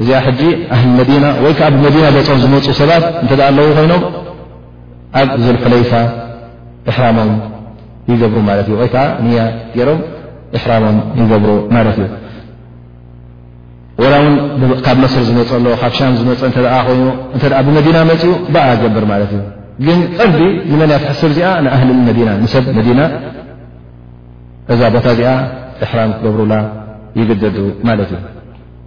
S1: እዚኣ ሕጂ ኣህሊ መዲና ወይ ከዓ ብመዲና ገፆም ዝመፁ ሰባት እንተ ኣለዉ ኮይኖም ኣብ ዙልሑለይፋ እሕራሞም ይገብሩ ማለት እዩ ወይ ከዓ ንያ ገይሮም እሕራሞም ይገብሩ ማለት እዩ ወላ እውን ካብ መስር ዝመፀ ኣሎ ካብ ሻም ዝመፀ እተ ኮይኑ እተ ብመዲና መፅኡ ብኣ ገብር ማለት እዩ ግን ቀርዲ ንመን እያ ትሕስብ እዚኣ ንኣህሊ መዲና ንሰብ መዲና እዛ ቦታ እዚኣ እሕራም ክገብሩላ ይግደዱ ማለት እዩ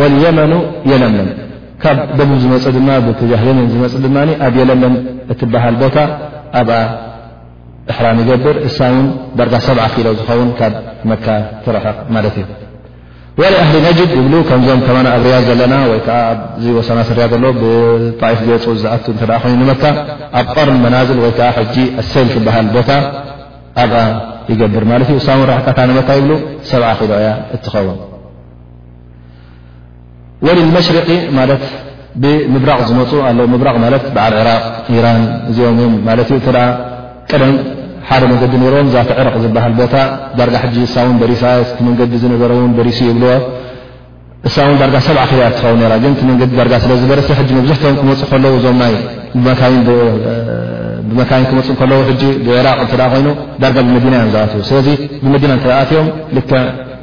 S1: ወልየመኑ የለምለም ካብ ደቡብ ዝመፀ ድማ ብእትጃህ የመን ዝመፅ ድማ ኣብ የለምለም እትበሃል ቦታ ኣብኣ እሕራም ይገብር እሳ ውን ዳርጋ ሰብዓ ኪሎ ዝኸውን ካብ መካ ትረሕቕ ማለት እዩ ወል ኣህሊ ነጅድ ይብሉ ከምዞም ከማና ኣብ ርያድ ዘለና ወይ ከዓ ኣብዚ ወሰናስር ርያድ ዘሎ ብጣይፍ ገፁ ዝኣቱ እተ ኮይኑ ንመካ ኣብ ቐርን መናዝል ወይ ከዓ ሕጂ ኣሰይል ትበሃል ቦታ ኣብኣ ይገብር ማለት እዩ እሳ ውን ራሕቃታ ንመካ ይብሉ ሰብዓ ኪሎ እያ እትኸውን ወልልመሽርቂ ማለት ብምብራቕ ዝመፁ ኣለዉ ምብራቕ ማለት በዓል ዕራቕ ኢራን እዚኦም እዮም ማለት እዩ እተደኣ ቀደም ሓደ መንገዲ ነይሮም ዛቲ ዕርቕ ዝበሃል ቦታ ዳርጋ ሕጂ እሳ እውን በሪሳ እቲ መንገዲ ዝነበረ እውን በሪሱ ይብልዎ እሳ እውን ዳርጋ ሰብዓ ኪሎ ትኸውን ነራ ግን እቲ መንገዲ ዳርጋ ስለ ዝበረሰ ሕጂ መብዝሕትኦም ክመፁ ከለዉ እዞም ናይ ብመካይን ክመፁ ከለዉ ሕጂ ብዕራቕ እተ ኮይኑ ዳርጋ ብመዲና እዮም ዝኣትዉ ስለዚ ብመዲና እንተ ኣትዮም ልክዕ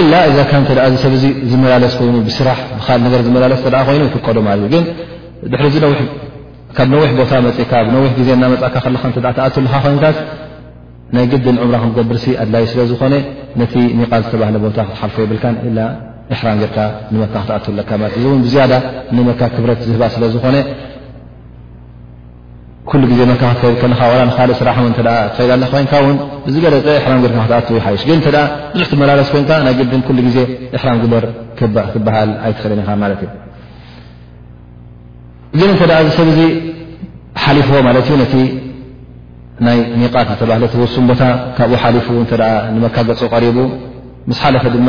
S1: ኢላ እዛ ካን ተ እዚ ሰብ ዚ ዝመላለስ ኮይኑ ብስራሕ ብካል ነገር ዝመላለስ ተ ኮይኑ ይፍቀዶ ማለት እዩ ግን ድሕሪ ዚ ነዊሕ ካብ ነዊሕ ቦታ መፅካ ብ ነዊሕ ግዜ እናመፃእካ ከለካ እ ተኣትልካ ኮይንካስ ናይ ግድን ዑምራ ክንገብር ኣድላይ ስለ ዝኾነ ነቲ ሚቓ ዝተባህለ ቦታ ክትሓልፎ የብልካ ኢላ እሕራን ጌርካ ንመካ ክትኣት ኣለካ ማለት እዚ እውን ብዝያዳ ንመካ ክብረት ዝህባ ስለ ዝኾነ ኩሉ ግዜ መካ ክትከይድ ከለኻ ዋላ ንካልእ ስራሕ እውን እተ ትኸይድ ኣለካ ኮይንካ እውን ብዝበለፀ እሕራም ገርካ ክትኣትው ይሓይሽ ግን እተ ብዙሕ ትመላለስ ኮይንካ ናይ ግድን ኩሉ ግዜ እሕራም ግበር ክትበሃል ኣይትኽእልን ኢኻ ማለት እዩ ግን እንተ እዚ ሰብ እዚ ሓሊፍዎ ማለት እዩ ነቲ ናይ ሚቃት ዝተባህለ ትውሱም ቦታ ካብኡ ሓሊፉ እተ ንመካ ገፁ ቀሪቡ ምስ ሓለፈ ድማ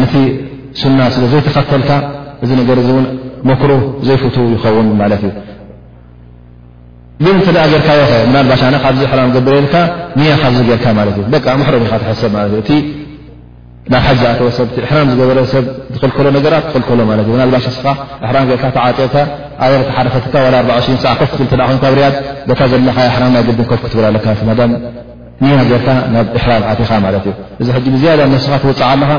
S1: ነቲ ሱና ስለ ዘይተኸተልካ እዚ ነገር እዚ እውን መክሩህ ዘይፍቱ ይኸውን ማለት እዩ ግን እንተ ጌርካዮ ኸ ምናልባሽ ኣነ ካብዚ ሕራም ገብረ ኢልካ ንያ ካብዚ ጌርካ ማለት እዩ በቃ ምሕረም ኢኻ ትሕሰብ ማለት እዩ እቲ ናብ ሓጅ ዝኣተወ ሰብ እቲ ሕራም ዝገበረ ሰብ ዝኽልከሎ ነገራት ክኽልከሎ ማለት እዩ ምናልባሽ ንስኻ ሕራም ጌርካ ተዓጢቕካ ኣየር ተሓረፈትካ ዋላ ኣርባዓ ሽዱሽተ ሰዓት ኮፍ ክትብል እተ ኮይንካ ኣብ ርያድ በታ ዘለኻዮ ሕራም ናይ ግድን ኮፍ ክትብል ኣለካ ማዳም ንያ ጌርካ ናብ እሕራም ኣቲኻ ማለት እዩ እዚ ሕጂ ብዝያዳ ንነፍስኻ ትውፅዓ ኣለኻ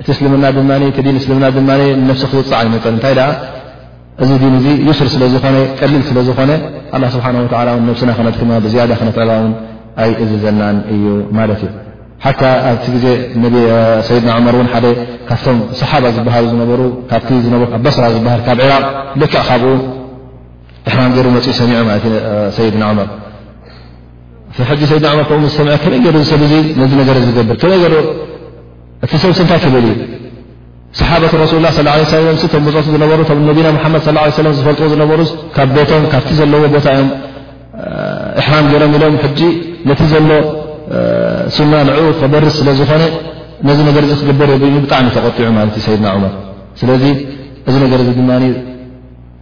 S1: እቲ እስልምና ድማ እቲ ዲን እስልምና ድማ ንነፍሲ ክትውፅዓ ኣይመፀን እንታይ ደኣ እዚ ዲን እዚ ዩስር ስለ ዝኾነ ቀሊል ስለ ዝኾነ ኣላ ስብሓን ወተላ ውን ነብስና ከነድክማ ብዝያዳ ክነትዕባ ውን ኣይእዝዘናን እዩ ማለት እዩ ሓታ ኣብቲ ግዜ ሰይድና ዑመር እውን ሓደ ካብቶም ሰሓባ ዝበሃሉ ዝነበሩ ካብቲ ዝነበሩ ኣብ በስራ ዝበሃል ካብ ዒራቅ ልክዕ ካብኡ እሕራም ገይሩ መፅኡ ሰሚዑ ማለት ዩ ሰይድና ዑመር ሕጂ ሰይድና ዑመር ከምኡ ምስ ሰምዐ ከመይ ገይሩ ሰብ እዚ ነዚ ነገር ዝገብር ከመይ ገይሩ እቲ ሰብሲ እንታይ ክብል እዩ ሰሓበት ረሱሉ ላ ስ ለ ሰለም ቶም ብፆት ዝነበሩ ቶም ነቢና ሓመድ ስ ሰለም ዝፈልጥዎ ዝነበሩ ካብ ቤቶም ካብቲ ዘለዎ ቦታ እዮም እሕራም ገይሮም ኢሎም ሕጂ ነቲ ዘሎ ሱና ንዕኡ ክበርስ ስለ ዝኾነ ነዚ ነገር እዚ ክግበር የብሉ ብጣዕሚ ተቆጢዑ ማለት እዩ ሰይድና ዑመር ስለዚ እዚ ነገር እዚ ድማ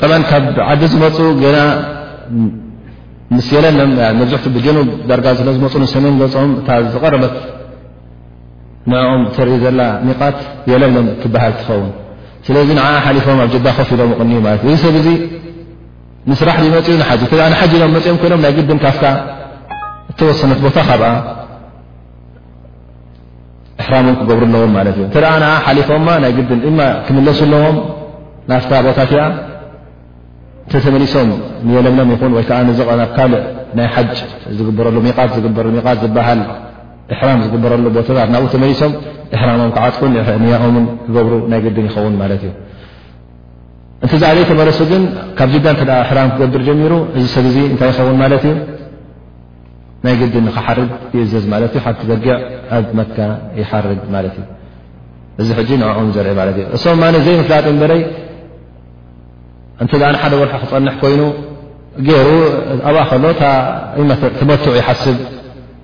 S1: ጠብ ካብ ዓዲ ዝመፁ ገና ምስ የለን መብዝሕቲ ብጀኑብ ዳርጋ ስለ ዝመፁ ንሰሜን ገፆም እታ ዝቐረበት ንኦም ተርኢ ዘላ ሚቓት የለለም ትበሃል ትኸውን ስለዚ ንዓኣ ሓሊፎም ኣብ ጅዳ ኮፍ ኢሎም ይቕንዩ ማለት እዩ። እዚ ሰብ እዚ ንስራሕ ድዩ መጺኡ ንሓጂ? እንተ ንሓጂ ኢሎም መጺኦም ኮይኖም ናይ ግድን ካብታ እተወሰነት ቦታ ካብኣ እሕራሞም ክገብሩ ኣለዎም ማለት እዩ። እንተ ንዓ ሓሊፎማ ናይ ግድን እማ ክምለሱ ኣለዎም ናፍታ ቦታ እቲኣ እተተመሊሶም ንየለምለም ይኹን ወይ ከዓ ንዝቐናብ ካልእ ናይ ሓጅ ዝግበረሉ ሚቓት ዝግበሩ ሚቓት ዝበሃል እሕራም ዝግበረሉ ቦታታት ናብኡ ተመሊሶም እሕራሞም ክዓጥቁን ንያኦምን ክገብሩ ናይ ግድን ይኸውን ማለት እዩ እንተ ዛዕ ዘይተመለሱ ግን ካብ ጅዳ እተ ሕራም ክገብር ጀሚሩ እዚ ሰብ ዙ እንታይ ይኸውን ማለት እዩ ናይ ግዲ ንክሓርግ ይእዘዝ ማለት እዩ ሓቲ በጊዕ ኣብ መካ ይሓርግ ማለት እዩ እዚ ሕጂ ንኦም ዘርኢ ማለት እዩ እሶም ማ ዘይምፍላጥ በረይ እንተ ንሓደ ወርሒ ክፀንሕ ኮይኑ ገይሩ ኣብኣ ከሎ ተመትዕ ይሓስብ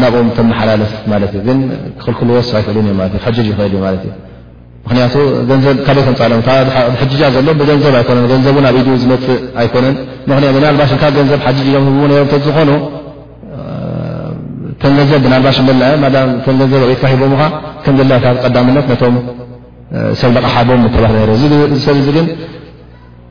S1: ናብኦም ተመሓላልፍ ማለት እዩ ግን ክኽልክልዎስ ኣይክእሉን እዮም ማለት እዩ ሕጅጅ ይኽእል እዩ ማለት እዩ ምክንያቱ ገንዘብ ካበይ ከምፃሎም ሕጅጃ ዘሎ ብገንዘብ ኣይኮነን ገንዘቡ ናብ ኢዱ ዝመፅእ ኣይኮነን ምክንያት ምናልባሽ እካ ገንዘብ ሓጅጅ ኢሎም ህብዎ ነሮም ተዝኾኑ ከም ገንዘብ ብናልባሽ መላዮም ከም ገንዘብ ኣቤትካ ሂቦምካ ከም ዘላካ ቀዳምነት ነቶም ሰብ ለቕሓቦም ተባህ ነረ እዚ ሰብ እዚ ግን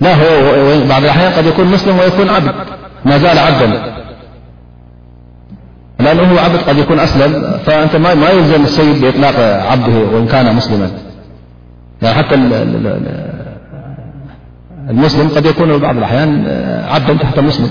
S1: كللابعض الأحيا قد يكون مسلم ويكون عبد مازال عبدا لأن ه عبد قد يكون أسلم أن ما يلزن السي بإطلاق عبده وإنكان مسلما حتى المسلم قد يكون بعض الأحيان عد تحت مسلم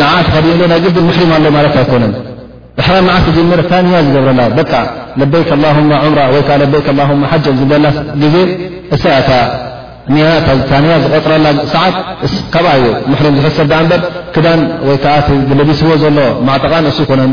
S1: ንዓ ተኸዲነሉ ናይ ግድን ምሕሪም ኣሎ ማለት ኣይኮነን እሕራም ንዓ ክጅምር እታ ንያ ዝገብረላ በቃ ለበይክ ላሁማ ዑምራ ወይ ከዓ ለበይክ ላሁማ ሓጀ ዝበላ ግዜ እሳ እታ ንያ ዝቐፅረላ ሰዓት ካብኣ እዩ ምሕሪም ዝሕሰብ ዳኣ እምበር ክዳን ወይ ከዓ እቲ ብለቢስዎ ዘሎ ማዕጠቓን እሱ ይኮነን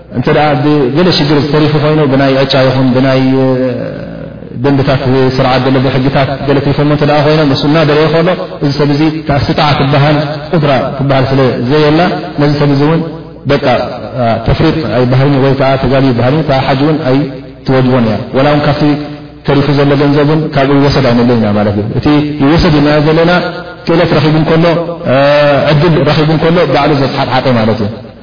S1: እንተ ብገለ ሽግር ዝተሪፉ ኮይኑ ብናይ ዕጫ ይኹን ብናይ ደንብታት ስርዓት ዘሎ ብሕግታት ገለ ትሪፎሞ እተ ኮይኖም እሱ እናደረየ ከሎ እዚ ሰብ ዚ ካ ስጣዓ ትበሃል ቁድራ ትበሃል ስለ ዘየላ ነዚ ሰብ ዚ እውን በቃ ተፍሪጥ ኣይበሃል ወይ ከዓ ተጋሊ ይበሃል እ ሓጅ እውን ኣይትወድቦን እያ ወላ ውን ካብቲ ተሪፉ ዘሎ ገንዘብ ን ካብኡ ይወሰድ ኣይንለይ ኢና ማለት እዩ እቲ ይወሰድ ኢናዮ ዘለና ክእለት ረኺቡ ከሎ ዕድል ረኺቡ ከሎ ባዕሉ ዘተሓጥሓጠ ማለት እዩ